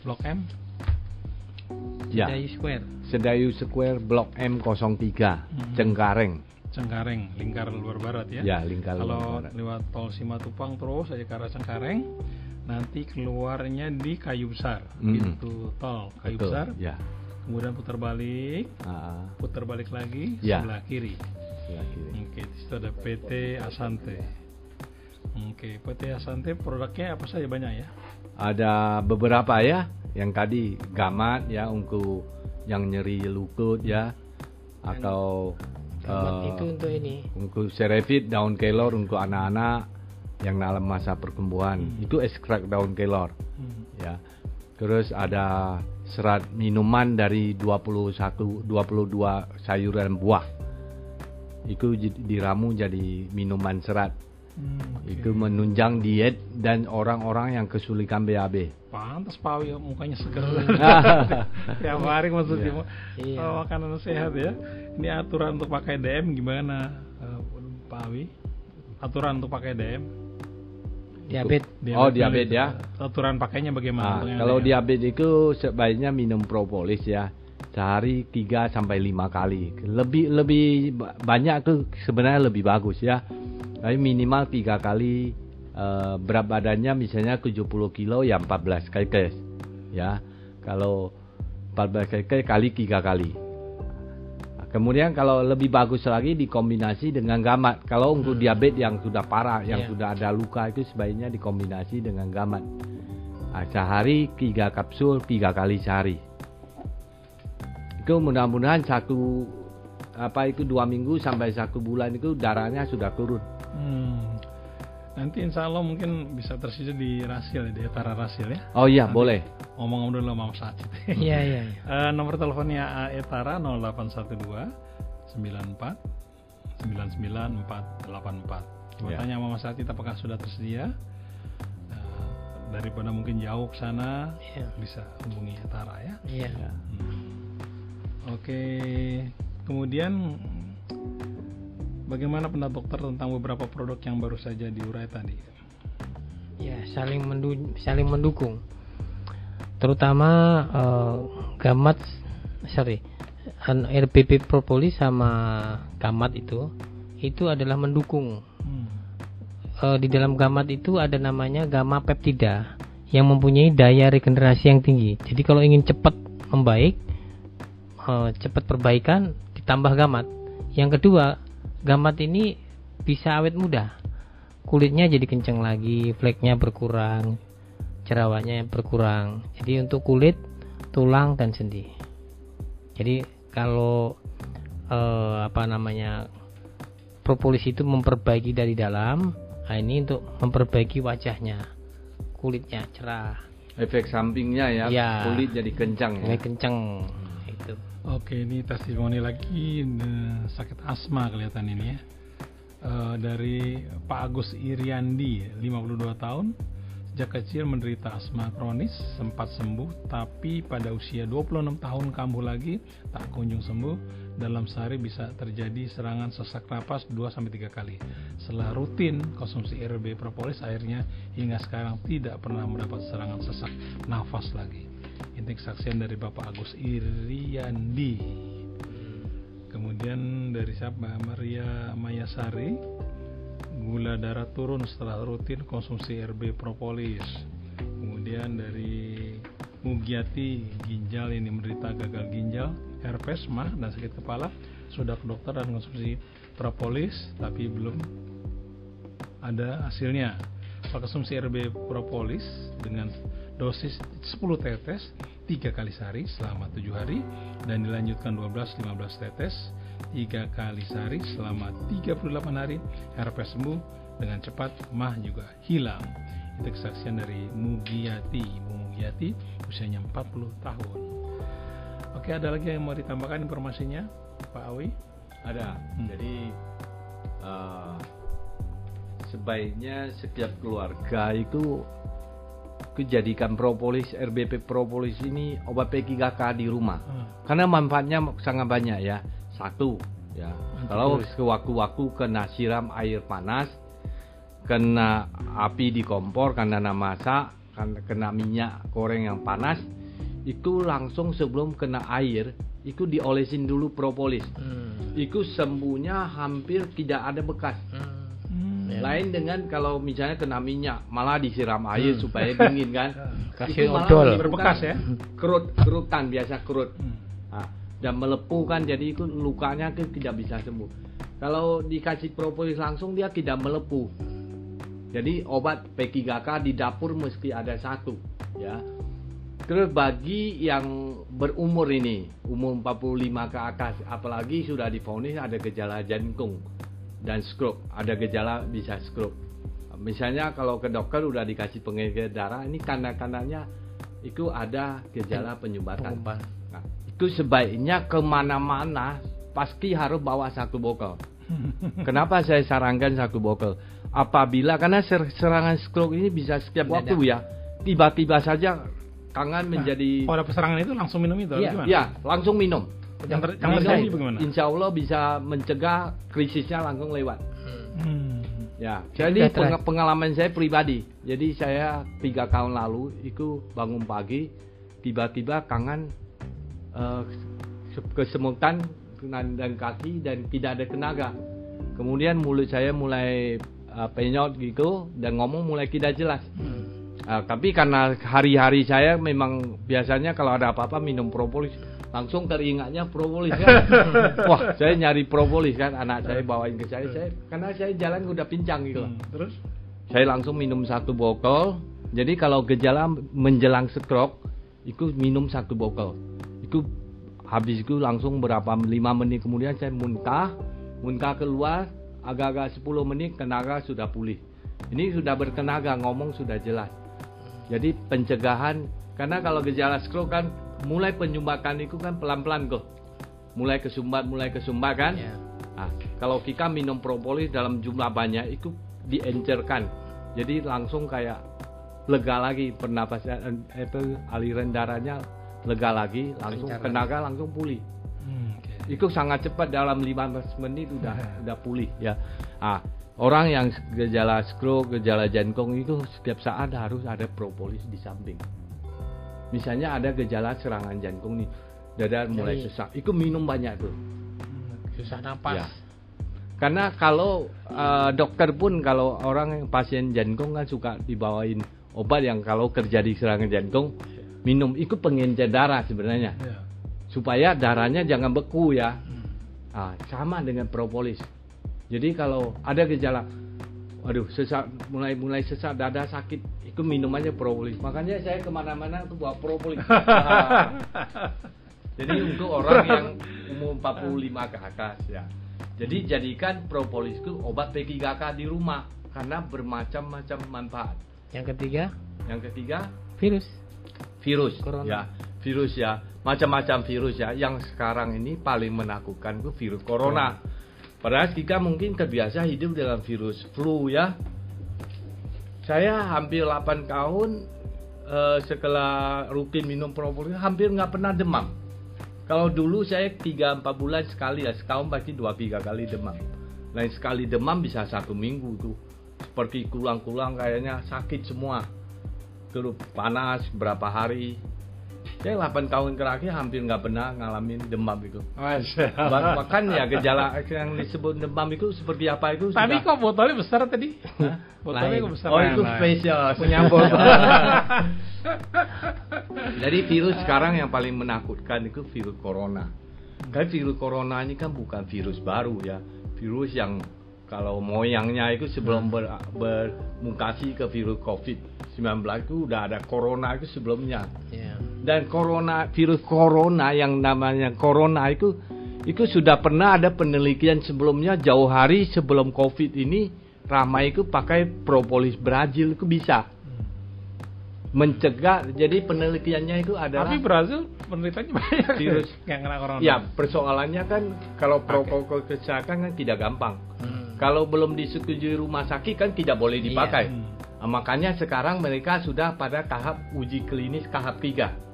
Blok M? ya. Square. Sedayu Square Blok M03, Hmm. Cengkareng. Cengkareng, lingkar luar barat ya? Ya, lingkar Kalau luar barat. lewat tol Simatupang terus aja ke arah Cengkareng, nanti keluarnya di Kayu Besar, Mm-mm. pintu tol Kayu Betul, Besar. Ya. Kemudian putar balik, Ah, putar balik lagi Ya. sebelah kiri. sebelah kiri. Oke, di situ ada PT Asante. Oke, PT Asante produknya apa saja banyak ya? Ada beberapa ya, yang tadi gamat ya untuk yang nyeri lutut ya, atau Eh, itu untuk ini. untuk serefit daun kelor untuk anak-anak yang dalam masa pertumbuhan Hmm. itu ekstrak daun kelor Hmm. ya terus ada serat minuman dari 21 22 sayuran buah itu diramu jadi minuman serat Hmm, oke. itu menunjang diet dan orang-orang yang kesulitan BAB Pantas Pak Awi mukanya seger. (laughs) Tiap hari maksudnya Iya. Iya. oh, makanan sehat ya. Ini aturan untuk pakai DM gimana eh, Pak Awi? Aturan untuk pakai DM? Diabetes. Oh, diabetes ya. Aturan pakainya bagaimana? Nah, kalau DM? diabetes itu sebaiknya minum propolis ya sehari 3 sampai 5 kali. Lebih lebih ba- banyak tuh sebenarnya lebih bagus ya. Tapi minimal 3 kali eh, berat badannya misalnya 70 kilo ya 14 kali tes. Ya. Kalau 14 kali tes kali 3 kali. Kemudian kalau lebih bagus lagi dikombinasi dengan gamat. Kalau untuk diabetes yang sudah parah, yang Iya. sudah ada luka itu sebaiknya dikombinasi dengan gamat. Nah, sehari tiga kapsul tiga kali sehari. Itu mudah-mudahan satu apa itu dua minggu sampai satu bulan itu darahnya sudah turun. Hmm. Nanti insya Allah mungkin bisa tersedia di Rasil ya, di Etara Rasil ya. Oh iya Nanti boleh. Ngomong dulu sama Mas Acit. (laughs) Iya, iya. iya. Eh, nomor teleponnya Etara 0812 94 99484. Coba Ya. tanya sama Mas Acit apakah sudah tersedia. Eh, daripada mungkin jauh ke sana Iya. bisa hubungi Etara ya. Iya. Ya. Hmm. Oke, kemudian bagaimana pendapat dokter tentang beberapa produk yang baru saja diurai tadi? Ya, saling mendu- saling mendukung. Terutama eh, gamat sorry, RPP propolis sama gamat itu itu adalah mendukung. Hmm. Eh, di dalam gamat itu ada namanya gamma peptida yang mempunyai daya regenerasi yang tinggi. Jadi kalau ingin cepat membaik, eh, cepat perbaikan ditambah gamat. Yang kedua, gamat ini bisa awet muda. Kulitnya jadi kencang lagi, fleknya berkurang, jerawatnya berkurang. Jadi untuk kulit, tulang dan sendi. Jadi kalau eh, apa namanya propolis itu memperbaiki dari dalam, nah ini untuk memperbaiki wajahnya, kulitnya cerah, Efek sampingnya ya, Ya. kulit jadi kencang ya. kenceng itu. Oke, ini testimoni lagi sakit asma kelihatan ini ya. Eh, dari Pak Agus Iriandi, 52 tahun, Sejak kecil menderita asma kronis, sempat sembuh, tapi pada usia 26 tahun kambuh lagi, tak kunjung sembuh. Dalam sehari bisa terjadi serangan sesak napas 2-3 kali. Setelah rutin konsumsi RB propolis, akhirnya hingga sekarang tidak pernah mendapat serangan sesak nafas lagi. Ini kesaksian dari Bapak Agus Iriandi. Kemudian dari siapa? Maria Mayasari, gula darah turun setelah rutin konsumsi RB propolis. Kemudian dari Mugiati ginjal ini menderita gagal ginjal, herpes, mah dan sakit kepala, sudah ke dokter dan konsumsi propolis tapi belum ada hasilnya. Konsumsi RB propolis dengan dosis 10 tetes 3 kali sehari selama 7 hari dan dilanjutkan 12-15 tetes tiga kali sehari selama 38 hari. Herpes sembuh dengan cepat mah juga hilang. Itu kesaksian dari Mugiati. Ibu Mugiati usianya 40 tahun. Oke ada lagi yang mau ditambahkan informasinya Pak Awi? Ada. Hmm. Jadi eh, sebaiknya setiap keluarga itu kejadikan propolis RBP propolis ini obat P3K di rumah. Ah, Karena manfaatnya sangat banyak ya. Satu ya. Kalau Antivirus. sewaktu-waktu kena siram air panas, kena api di kompor karena masak, karena kena minyak goreng yang panas, itu langsung sebelum kena air, itu diolesin dulu propolis. Hmm. Itu sembuhnya hampir tidak ada bekas. Hmm. Ya. Lain dengan kalau misalnya kena minyak, malah disiram air Hmm. supaya dingin kan. (laughs) Kasih Itu odol. Berbekas ya? Kerut, kerutan biasa kerut. hmm. Nah, dan melepuh kan jadi itu lukanya itu tidak bisa sembuh. Kalau dikasih propolis langsung dia tidak melepuh. Jadi obat P3K di dapur mesti ada satu, ya. Terus bagi yang berumur ini, umur 45 ke atas, apalagi sudah divonis ada gejala jantung dan stroke, ada gejala bisa stroke. Misalnya kalau ke dokter udah dikasih pengecek darah, ini tanda-tandanya itu ada gejala penyumbatan. Pengumpan. Nah, itu sebaiknya ke mana-mana pasti harus bawa satu botol. (laughs) Kenapa saya sarankan satu botol? Apabila karena ser- serangan stroke ini bisa setiap Mendadak. waktu ya, tiba-tiba saja tangan menjadi Kalau ada peserangan itu langsung minum itu Iya, gimana? ya langsung minum. Yang, ter, yang terjadi bagaimana? Insya Allah bisa mencegah krisisnya langsung lewat. Hmm. Ya, jadi peng- pengalaman saya pribadi. Jadi saya tiga tahun lalu itu bangun pagi, tiba-tiba tangan eh, se- kesemutan dan, dan kaki dan tidak ada tenaga. Kemudian mulut saya mulai eh, penyot gitu dan ngomong mulai tidak jelas. Hmm. Ah, tapi karena hari-hari saya memang biasanya kalau ada apa-apa minum propolis langsung teringatnya propolis kan. (laughs) Wah, saya nyari propolis kan anak saya bawain ke saya, saya karena saya jalan udah pincang gitu. Hmm. Terus? Saya langsung minum satu botol. Jadi kalau gejala menjelang stroke, itu minum satu botol. Itu habis itu langsung berapa lima menit kemudian saya muntah, muntah keluar agak-agak 10 menit tenaga sudah pulih. Ini sudah bertenaga, ngomong sudah jelas. Jadi pencegahan karena kalau gejala stroke kan mulai penyumbatan itu kan pelan-pelan kok. Mulai kesumbat, mulai kesumbat kan. Ya. Nah, kalau kita minum propolis dalam jumlah banyak itu diencerkan. Jadi langsung kayak lega lagi pernapasan eh, itu aliran darahnya lega lagi, langsung Lancar tenaga langsung pulih. Hmm, oke. Itu sangat cepat dalam 15 menit udah Ya. udah pulih ya. Ah, orang yang gejala stroke, gejala jantung itu setiap saat harus ada propolis di samping. Misalnya ada gejala serangan jantung nih, dada mulai Jadi- sesak, itu minum banyak tuh. Susah napas. Ya. Karena kalau eh, dokter pun kalau orang yang pasien jantung kan suka dibawain obat yang kalau terjadi serangan jantung minum itu pengencer darah sebenarnya Ya. supaya darahnya jangan beku ya. Hmm. Ah, sama dengan propolis. Jadi kalau ada gejala, waduh sesak mulai mulai sesak dada sakit, itu minum aja propolis. Makanya saya ke mana-mana tuh bawa propolis. (laughs) Jadi untuk orang yang umur 45 ke atas ya. Jadi jadikan propolis itu obat P3K di rumah karena bermacam-macam manfaat. Yang ketiga, Yang ketiga virus. virus Corona. ya virus ya macam-macam virus ya yang sekarang ini paling menakutkan itu virus corona padahal kita mungkin terbiasa hidup dengan virus flu ya Saya hampir 8 tahun eh, setelah rutin minum propolis hampir nggak pernah demam. Kalau dulu saya 3-4 bulan sekali ya, setahun pasti 2-3 kali demam. Lain sekali demam bisa satu minggu tuh. Seperti kulang-kulang kayaknya sakit semua. Terus panas berapa hari. Saya 8 tahun terakhir hampir nggak pernah ngalamin demam itu. Bahkan ya gejala yang disebut demam itu seperti apa itu Tapi sudah- kok botolnya besar tadi? Botolnya kok besar? Oh itu Lain. spesial (laughs) Punya botol. Jadi virus sekarang yang paling menakutkan itu virus corona. Kan virus corona ini kan bukan virus baru ya, virus yang kalau moyangnya itu sebelum ber, bermutasi ke virus COVID-19 itu udah ada corona itu sebelumnya. Ya. Dan corona virus corona yang namanya corona itu itu sudah pernah ada penelitian sebelumnya jauh hari sebelum COVID ini ramai itu pakai propolis Brazil itu bisa mencegah jadi penelitiannya itu adalah Tapi Brazil penderitanya banyak. Virus. (laughs) yang kena corona. ya persoalannya kan kalau protokol kesehatan kan tidak gampang Hmm. kalau belum disetujui rumah sakit kan tidak boleh dipakai Hmm. Nah, makanya sekarang mereka sudah pada tahap uji klinis tahap 3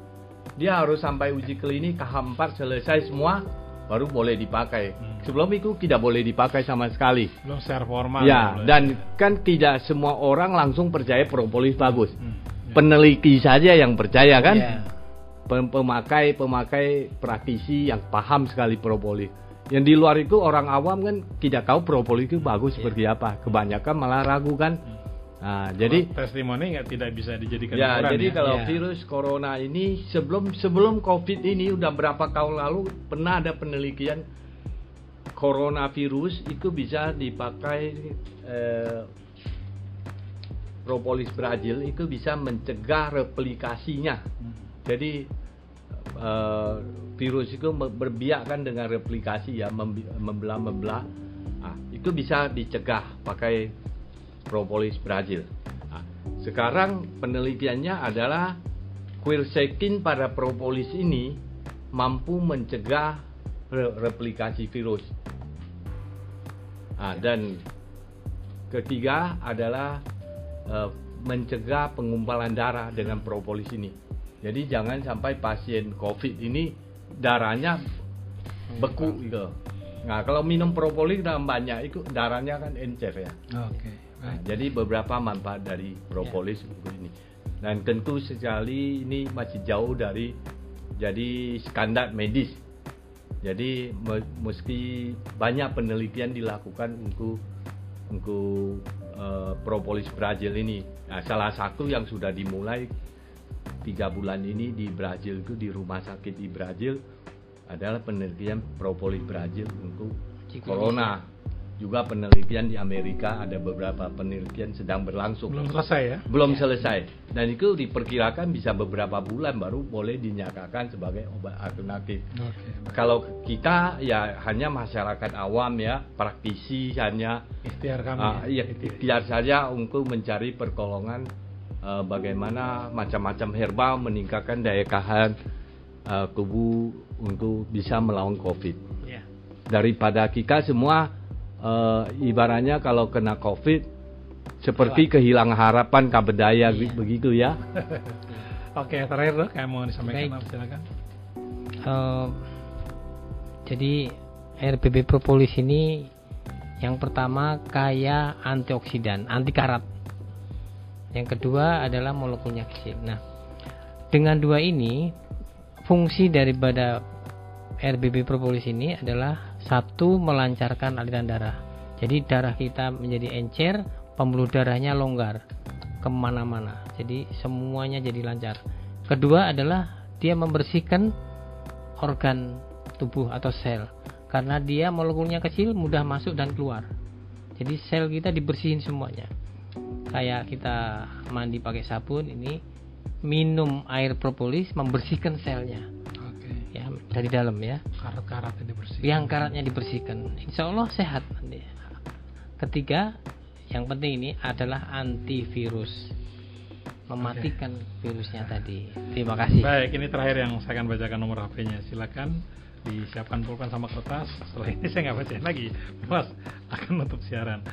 dia harus sampai uji klinis tahap 4 selesai semua baru boleh dipakai Hmm. sebelum itu tidak boleh dipakai sama sekali Belum secara formal. ya belum. dan kan tidak semua orang langsung percaya propolis bagus Hmm. Ya. peneliti saja yang percaya kan Ya. Pem- pemakai pemakai praktisi yang paham sekali propolis. Yang di luar itu orang awam kan tidak tahu propolis itu bagus seperti apa. Kebanyakan malah ragu kan. Nah, jadi Kalau testimoni nggak tidak bisa dijadikan ya ukuran jadi ya. kalau Ya. virus corona ini sebelum sebelum covid ini udah berapa tahun lalu pernah ada penelitian coronavirus itu bisa dipakai eh, propolis Brazil itu bisa mencegah replikasinya. Hmm. Jadi eh, virus itu berbiak kan dengan replikasi ya membelah-membelah. Ah, itu bisa dicegah pakai propolis Brazil. Ah, sekarang penelitiannya adalah quercetin pada propolis ini mampu mencegah re- replikasi virus. Ah, dan ketiga adalah eh, mencegah pengumpulan darah dengan propolis ini. Jadi jangan sampai pasien COVID ini darahnya beku gitu. Nah kalau minum propolis dalam banyak itu darahnya kan encer ya. Oke. Nah, jadi beberapa manfaat dari propolis untuk ini. Dan tentu sekali ini masih jauh dari jadi standar medis. Jadi me- meski banyak penelitian dilakukan untuk untuk eh, propolis Brazil ini. Nah, salah satu yang sudah dimulai tiga bulan ini di Brazil itu di rumah sakit di Brazil adalah penelitian propolis Brazil untuk corona. Juga penelitian di Amerika ada beberapa penelitian sedang berlangsung. Belum selesai ya? Belum selesai. Dan itu diperkirakan bisa beberapa bulan baru boleh dinyatakan sebagai obat alternatif. Oke. Kalau kita ya hanya masyarakat awam ya, praktisi hanya Ikhtiar kami. ah, ya. ya ikhtiar saja untuk mencari pertolongan eh, bagaimana macam-macam herbal meningkatkan daya tahan eh, tubuh untuk bisa melawan COVID. Ya. Daripada kita semua eh, ibaratnya kalau kena COVID seperti kehilangan harapan kabedaya Iya. begitu ya. (laughs) Oke, terakhir dok, kayak mau disampaikan Baik. apa silakan. Eh, jadi RBB propolis ini yang pertama kaya antioksidan, anti karat. Yang kedua adalah molekulnya kecil. Nah, dengan dua ini fungsi daripada RBB propolis ini adalah satu melancarkan aliran darah. Jadi darah kita menjadi encer, pembuluh darahnya longgar ke mana-mana. Jadi semuanya jadi lancar. Kedua adalah dia membersihkan organ tubuh atau sel karena dia molekulnya kecil mudah masuk dan keluar. Jadi sel kita dibersihin semuanya. Kayak kita mandi pakai sabun ini minum air propolis membersihkan selnya ya dari dalam ya. Karat-karatnya dibersihkan. Yang karatnya dibersihkan. Insya Allah sehat nanti. Ketiga, yang penting ini adalah antivirus. Mematikan virusnya tadi. Terima kasih. Baik, ini terakhir yang saya akan bacakan nomor HP-nya. Silakan disiapkan pulpen sama kertas. Setelah ini saya nggak bacain lagi, Mas akan nutup siaran.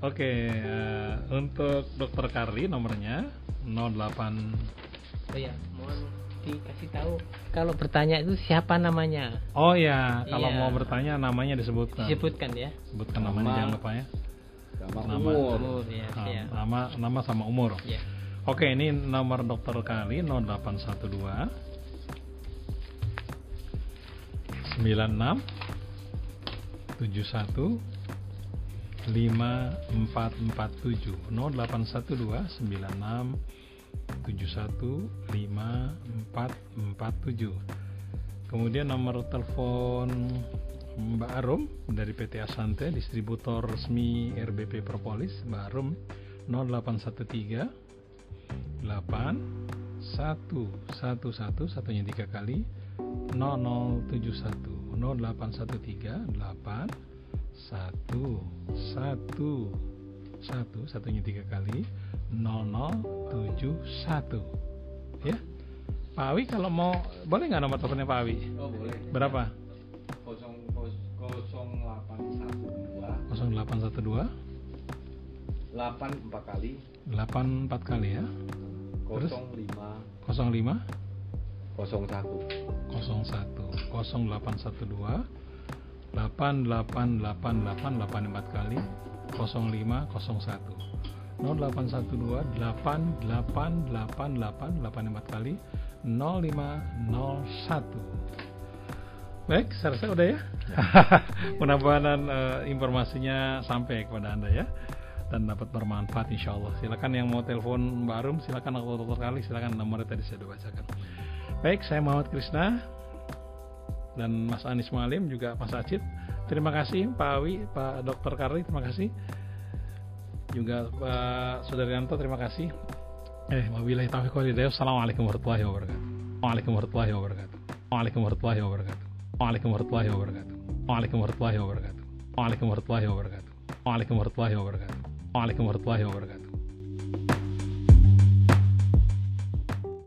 Oke, eh, untuk Dokter Karli nomornya 08 Oh ya, mohon dikasih tahu kalau bertanya itu siapa namanya? Oh ya, kalau Iya. mau bertanya namanya disebutkan. Disebutkan ya. Sebutkan namanya Nama. jangan lupa ya. Sama Nama. umur. Umur ya, Ah, siap. nama nama sama umur. Ya. Oke, ini nomor Dokter Kali 0812 96 71 5447 0812 96 71 5447 Kemudian nomor telepon Mbak Arum dari PT Asante distributor resmi RBP Propolis. Mbak Arum 0813 8 1 1 1 satunya tiga kali 0071 0813 8 1 1 1 satunya tiga kali 0071 ya. Pak Awi kalau mau boleh nggak nomor teleponnya Pak Awi? Oh boleh. berapa? 0812 0812 8 4 kali. 8 4 kali ya. 05 05 01 01 0812 8888 84 kali. 0501 0812 8888 84 kali 0501 Baik, saya rasa udah ya. (laughs) Mudah-mudahan eh, informasinya sampai kepada Anda ya dan dapat bermanfaat insya Allah. Silakan yang mau telepon Mbak Arum, silakan atau dokter kali, silakan nomornya tadi saya sudah bacakan. Baik, saya Muhammad Krisna dan Mas Anis Malim juga Mas Acit. Terima kasih Pak Awi, Pak Dokter Karli, terima kasih. Juga Pak Sudaryanto terima kasih. Eh, wabillahi taufiq walhidayah. Assalamualaikum warahmatullahi wabarakatuh. Waalaikumsalam warahmatullahi wabarakatuh. Waalaikumsalam warahmatullahi wabarakatuh. Waalaikumsalam warahmatullahi wabarakatuh. Waalaikumsalam warahmatullahi wabarakatuh. Waalaikumsalam warahmatullahi wabarakatuh. Waalaikumsalam warahmatullahi wabarakatuh. Waalaikumsalam warahmatullahi wabarakatuh.